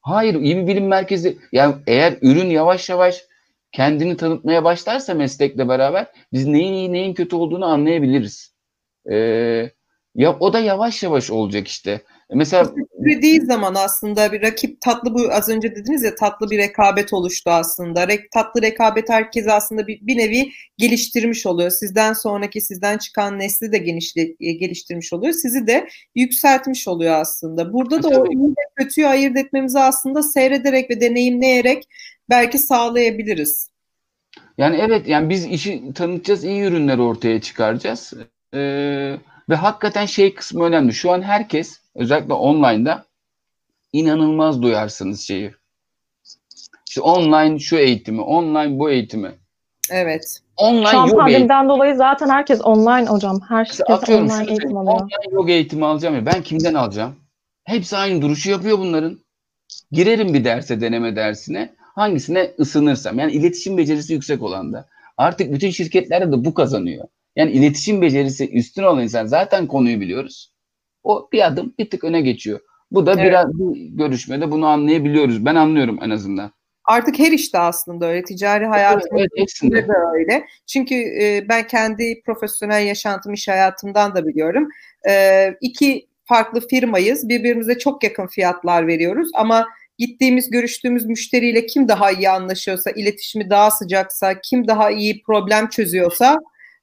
Hayır iyi bir bilim merkezi yani eğer ürün yavaş yavaş kendini tanıtmaya başlarsa meslekle beraber biz neyin iyi neyin kötü olduğunu anlayabiliriz. Ee, ya o da yavaş yavaş olacak işte. Mesela dediği zaman aslında bir rakip tatlı bu az önce dediniz ya tatlı bir rekabet oluştu aslında. Re, tatlı rekabet herkes aslında bir, bir nevi geliştirmiş oluyor. Sizden sonraki sizden çıkan nesli de genişle, e, geliştirmiş oluyor. Sizi de yükseltmiş oluyor aslında. Burada da o iyi ve kötüyü ayırt etmemizi aslında seyrederek ve deneyimleyerek belki sağlayabiliriz. Yani evet yani biz işi tanıtacağız, iyi ürünler ortaya çıkaracağız. Ee, ve hakikaten şey kısmı önemli. Şu an herkes özellikle online'da inanılmaz duyarsınız şeyi. İşte online şu eğitimi, online bu eğitimi. Evet. Online Şu an pandemiden dolayı zaten herkes online hocam. Herkes Atıyorum, online eğitim alıyor. Online yoga eğitimi alacağım ya. Ben kimden alacağım? Hepsi aynı duruşu yapıyor bunların. Girerim bir derse, deneme dersine. Hangisine ısınırsam. Yani iletişim becerisi yüksek olan da. Artık bütün şirketlerde de bu kazanıyor. Yani iletişim becerisi üstün olan insan zaten konuyu biliyoruz. O bir adım bir tık öne geçiyor. Bu da evet. biraz bir görüşmede bunu anlayabiliyoruz. Ben anlıyorum en azından. Artık her işte aslında öyle. Ticari hayatımda evet, da öyle. Çünkü e, ben kendi profesyonel yaşantım, iş hayatımdan da biliyorum. E, iki farklı firmayız. Birbirimize çok yakın fiyatlar veriyoruz ama gittiğimiz, görüştüğümüz müşteriyle kim daha iyi anlaşıyorsa, iletişimi daha sıcaksa, kim daha iyi problem çözüyorsa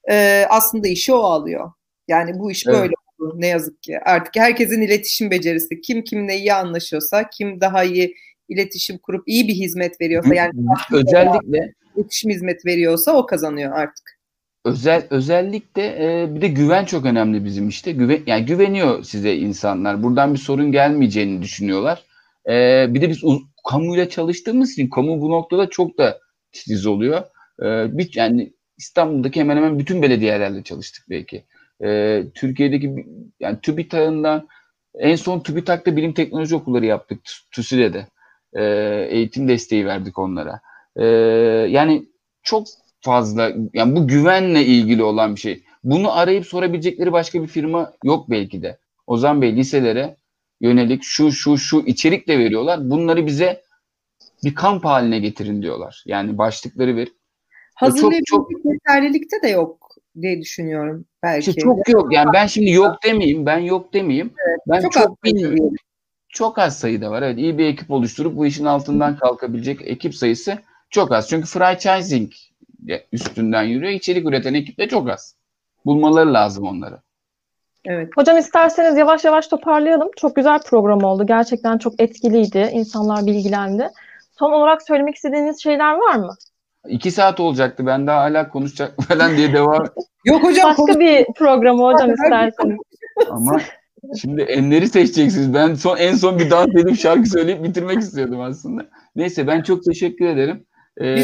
e, aslında işi o alıyor. Yani bu iş evet. böyle oldu ne yazık ki. Artık herkesin iletişim becerisi, kim kimle iyi anlaşıyorsa, kim daha iyi iletişim kurup iyi bir hizmet veriyorsa yani özellikle iletişim hizmet veriyorsa o kazanıyor artık. Özel özellikle e, bir de güven çok önemli bizim işte. Güven yani güveniyor size insanlar. Buradan bir sorun gelmeyeceğini düşünüyorlar. E, bir de biz kamuyla çalıştığımız için kamu bu noktada çok da titiz oluyor. E, bir yani İstanbul'daki hemen hemen bütün belediyelerle çalıştık belki. E, Türkiye'deki yani TÜBİTAK'ından en son TÜBİTAK'ta bilim teknoloji okulları yaptık TÜSİ'de E, eğitim desteği verdik onlara. E, yani çok fazla yani bu güvenle ilgili olan bir şey. Bunu arayıp sorabilecekleri başka bir firma yok belki de. Ozan Bey liselere yönelik şu şu şu içerikle veriyorlar. Bunları bize bir kamp haline getirin diyorlar. Yani başlıkları ver. Hazırlayabilecek çok, çok, yeterlilikte de yok diye düşünüyorum belki. İşte çok yok. Yani ben şimdi yok demeyeyim. Ben yok demeyeyim. Evet, ben çok, çok bilmiyorum. Çok az sayıda var. Evet iyi bir ekip oluşturup bu işin altından kalkabilecek ekip sayısı çok az. Çünkü franchising üstünden yürüyor. İçerik üreten ekip de çok az. Bulmaları lazım onları. Evet. Hocam isterseniz yavaş yavaş toparlayalım. Çok güzel program oldu. Gerçekten çok etkiliydi. İnsanlar bilgilendi. Son olarak söylemek istediğiniz şeyler var mı? İki saat olacaktı. Ben daha hala konuşacak falan diye devam. Yok hocam Başka bir programı hocam isterseniz. Ama şimdi enleri seçeceksiniz. Ben son en son bir dans edip şarkı söyleyip bitirmek istiyordum aslında. Neyse ben çok teşekkür ederim. Ee,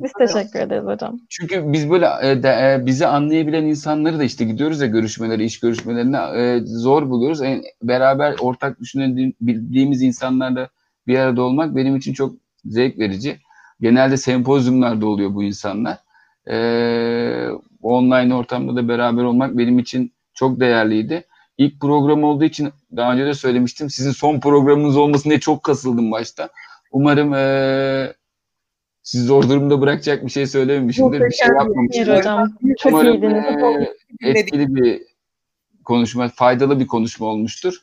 Biz teşekkür ederiz hocam. çünkü biz böyle e, de, e, bizi anlayabilen insanları da işte gidiyoruz ya görüşmelere, iş görüşmelerine e, zor buluyoruz. E, beraber ortak düşünebildiğimiz insanlarla bir arada olmak benim için çok zevk verici. Genelde sempozyumlarda oluyor bu insanlar. E, online ortamda da beraber olmak benim için çok değerliydi. İlk program olduğu için daha önce de söylemiştim. Sizin son programınız olmasın diye çok kasıldım başta. Umarım e, sizi zor durumda bırakacak bir şey söylememişimdir. Bir şey Hayır yapmamışımdır. Çok Umarım iyiydiniz. e, etkili bir konuşma, faydalı bir konuşma olmuştur.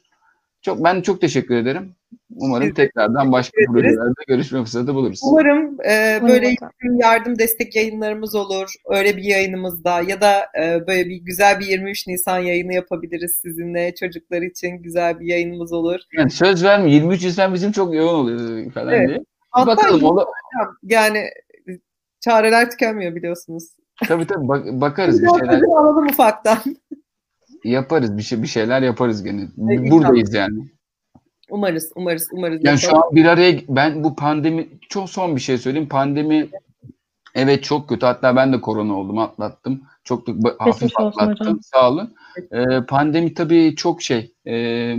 Çok ben çok teşekkür ederim. Umarım tekrardan başka projelerde görüşme fırsatı buluruz. Umarım e, böyle yardım destek yayınlarımız olur. Öyle bir yayınımızda ya da e, böyle bir güzel bir 23 Nisan yayını yapabiliriz sizinle. Çocuklar için güzel bir yayınımız olur. Yani söz verme 23 Nisan bizim çok yoğun oluyor falan Evet. diye. Hatta Bakalım ola, yani e, çareler tükenmiyor biliyorsunuz. tabii tabii bak- bakarız bir şeyler alalım ufaktan. Yaparız bir şey bir şeyler yaparız gene. Evet, Buradayız yani. Umarız, umarız, umarız. Yani şu an bir araya ben bu pandemi çok son bir şey söyleyeyim. Pandemi evet çok kötü. Hatta ben de korona oldum, atlattım. Çok da hafif atlattım. hocam. Sağ olun. Ee, pandemi tabii çok şey. e,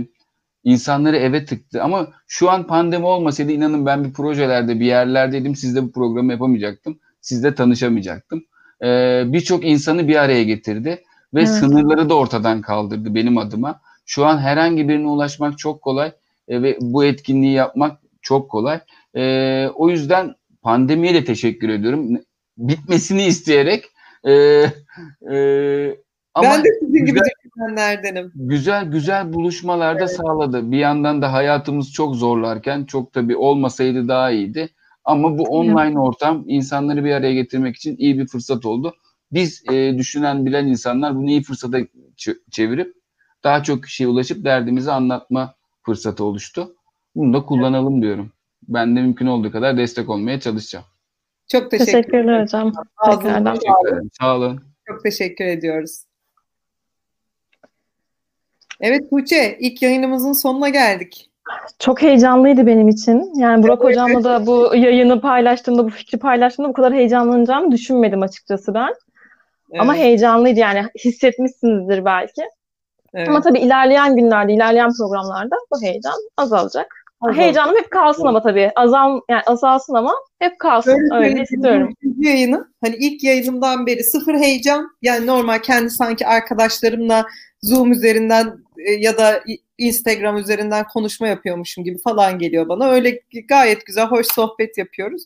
insanları eve tıktı. Ama şu an pandemi olmasaydı inanın ben bir projelerde bir yerlerdeydim. Sizde bu programı yapamayacaktım. Sizle tanışamayacaktım. Ee, Birçok insanı bir araya getirdi ve Evet. sınırları da ortadan kaldırdı benim adıma. Şu an herhangi birine ulaşmak çok kolay e, ve bu etkinliği yapmak çok kolay. E, o yüzden pandemiye de teşekkür ediyorum. Bitmesini isteyerek e, e, ama ben de sizin gibi güzel- düşünenlerdenim. güzel güzel buluşmalarda sağladı. Bir yandan da hayatımız çok zorlarken çok tabii olmasaydı daha iyiydi. Ama bu online ortam insanları bir araya getirmek için iyi bir fırsat oldu. Biz e, düşünen bilen insanlar bunu iyi fırsata ç- çevirip daha çok kişiye ulaşıp derdimizi anlatma fırsatı oluştu. Bunu da kullanalım diyorum. Ben de mümkün olduğu kadar destek olmaya çalışacağım. Çok teşekkür Teşekkürler hocam. Tekrardan. sağlık. Teşekkür ederim. Sağ olun. Çok teşekkür ediyoruz. Evet Tuğçe, ilk yayınımızın sonuna geldik. Çok heyecanlıydı benim için. Yani Burak hocamla da bu yayını paylaştığımda, bu fikri paylaştığımda bu kadar heyecanlanacağımı düşünmedim açıkçası ben. Ama Evet, heyecanlıydı yani hissetmişsinizdir belki. evet. Ama tabii ilerleyen günlerde, ilerleyen programlarda bu heyecan azalacak. Azal. Heyecanım hep kalsın ama tabii. Azal, yani azalsın ama hep kalsın. Öyle söyleyeyim, istiyorum. yayını, hani ilk yayınımdan beri sıfır heyecan. Yani normal kendi sanki arkadaşlarımla Zoom üzerinden e, ya da Instagram üzerinden konuşma yapıyormuşum gibi falan geliyor bana. Öyle gayet güzel, hoş sohbet yapıyoruz.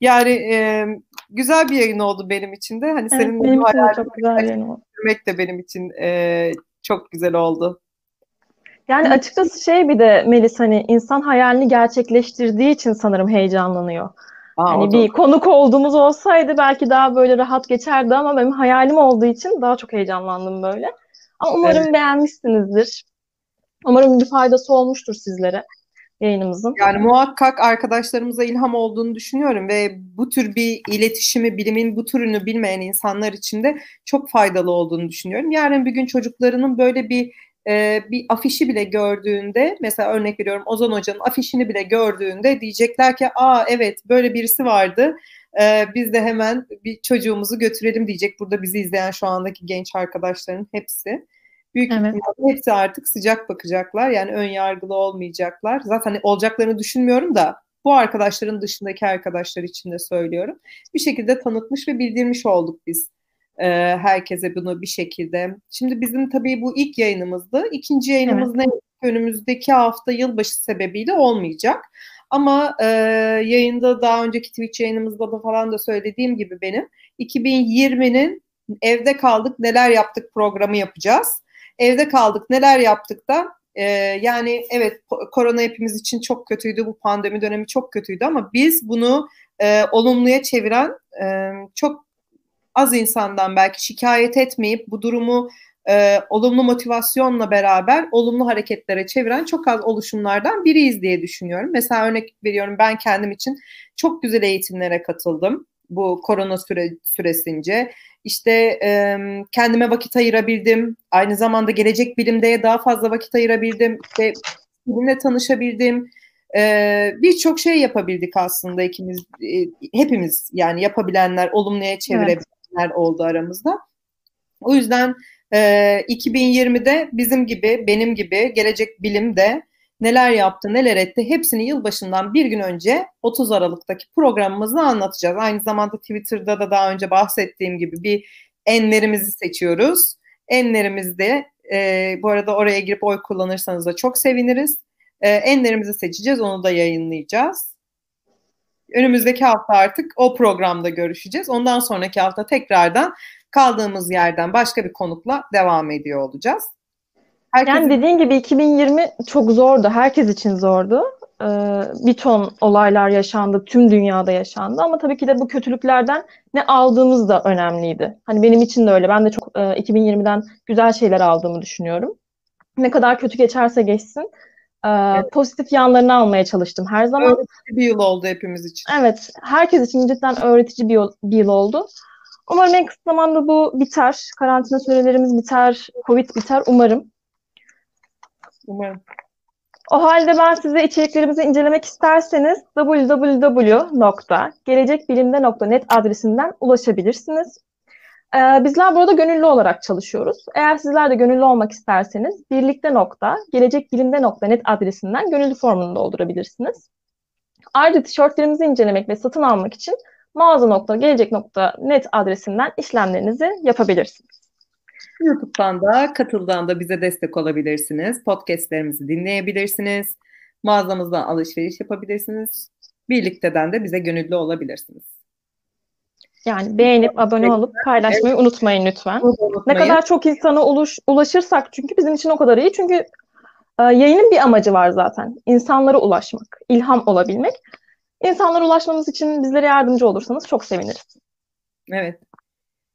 Yani e, güzel bir yayın oldu benim için de. Hani Evet, senin benim için de çok güzel yayın oldu. de benim için e, çok güzel oldu. Yani açıkçası şey bir de Melis hani insan hayalini gerçekleştirdiği için sanırım heyecanlanıyor. Aa, Hani bir konuk olduğumuz olsaydı belki daha böyle rahat geçerdi ama benim hayalim olduğu için daha çok heyecanlandım böyle. Ama umarım beğenmişsinizdir. Umarım bir faydası olmuştur sizlere yayınımızın. Yani muhakkak arkadaşlarımıza ilham olduğunu düşünüyorum ve bu tür bir iletişimi, bilimin bu türünü bilmeyen insanlar için de çok faydalı olduğunu düşünüyorum. Yarın bir gün çocuklarının böyle bir e, bir afişi bile gördüğünde, mesela örnek veriyorum Ozan Hoca'nın afişini bile gördüğünde diyecekler ki, aa evet böyle birisi vardı, e, biz de hemen bir çocuğumuzu götürelim diyecek. Burada bizi izleyen şu andaki genç arkadaşların hepsi. Büyük Evet. ihtimalle hepsi artık sıcak bakacaklar. Yani ön yargılı olmayacaklar. Zaten hani olacaklarını düşünmüyorum da bu arkadaşların dışındaki arkadaşlar için de söylüyorum. Bir şekilde tanıtmış ve bildirmiş olduk biz e, herkese bunu bir şekilde. Şimdi bizim tabii bu ilk yayınımızdı. İkinci yayınımız ne önümüzdeki hafta yılbaşı sebebiyle olmayacak. Ama e, yayında daha önceki Twitch yayınımızda da falan da söylediğim gibi benim 2020'nin evde kaldık neler yaptık programı yapacağız. Evde kaldık neler yaptık da e, yani evet korona hepimiz için çok kötüydü bu pandemi dönemi çok kötüydü ama biz bunu e, olumluya çeviren e, çok az insandan belki şikayet etmeyip bu durumu e, olumlu motivasyonla beraber olumlu hareketlere çeviren çok az oluşumlardan biriyiz diye düşünüyorum. Mesela örnek veriyorum ben kendim için çok güzel eğitimlere katıldım bu korona süre, süresince. İşte e, kendime vakit ayırabildim. Aynı zamanda gelecek bilimde daha fazla vakit ayırabildim. İşte bilimle tanışabildim. E, Birçok şey yapabildik aslında ikimiz, e, hepimiz yani yapabilenler, olumluya çevirebilenler evet. oldu aramızda. O yüzden e, 2020'de bizim gibi, benim gibi gelecek bilimde neler yaptı, neler etti hepsini yılbaşından bir gün önce 30 Aralık'taki programımızda anlatacağız. Aynı zamanda Twitter'da da daha önce bahsettiğim gibi bir enlerimizi seçiyoruz. Enlerimizde e, bu arada oraya girip oy kullanırsanız da çok seviniriz. E, enlerimizi seçeceğiz, onu da yayınlayacağız. Önümüzdeki hafta artık o programda görüşeceğiz. Ondan sonraki hafta tekrardan kaldığımız yerden başka bir konukla devam ediyor olacağız. Herkes... Yani dediğin gibi 2020 çok zordu. Herkes için zordu. Ee, bir ton olaylar yaşandı. Tüm dünyada yaşandı. Ama tabii ki de bu kötülüklerden ne aldığımız da önemliydi. Hani benim için de öyle. Ben de çok e, 2020'den güzel şeyler aldığımı düşünüyorum. Ne kadar kötü geçerse geçsin. E, evet. Pozitif yanlarını almaya çalıştım her zaman. Öğretici bir yıl oldu hepimiz için. Evet. Herkes için cidden öğretici bir yıl, bir yıl oldu. Umarım en kısa zamanda bu biter. Karantina sürelerimiz biter. Covid biter. Umarım. Umarım. O halde ben size içeriklerimizi incelemek isterseniz www.gelecekbilimde.net adresinden ulaşabilirsiniz. Ee, bizler burada gönüllü olarak çalışıyoruz. Eğer sizler de gönüllü olmak isterseniz birlikte nokta gelecekbilimde.net adresinden gönüllü formunu doldurabilirsiniz. Ayrıca tişörtlerimizi incelemek ve satın almak için mağaza.gelecek.net adresinden işlemlerinizi yapabilirsiniz. YouTube'dan da katıldan da bize destek olabilirsiniz. Podcastlerimizi dinleyebilirsiniz. Mağazamızdan alışveriş yapabilirsiniz. Birlikteden de bize gönüllü olabilirsiniz. Yani beğenip abone olup paylaşmayı evet. unutmayın lütfen. Unutmayın. Ne kadar çok insana ulaş, ulaşırsak çünkü bizim için o kadar iyi. Çünkü e, yayının bir amacı var zaten. İnsanlara ulaşmak, ilham olabilmek. İnsanlara ulaşmamız için bizlere yardımcı olursanız çok seviniriz. Evet.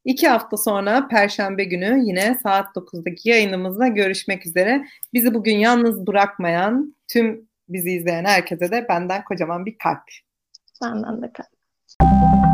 İki hafta sonra Perşembe günü yine saat 9'daki yayınımızda görüşmek üzere. Bizi bugün yalnız bırakmayan tüm bizi izleyen herkese de benden kocaman bir kalp. Benden de kalp.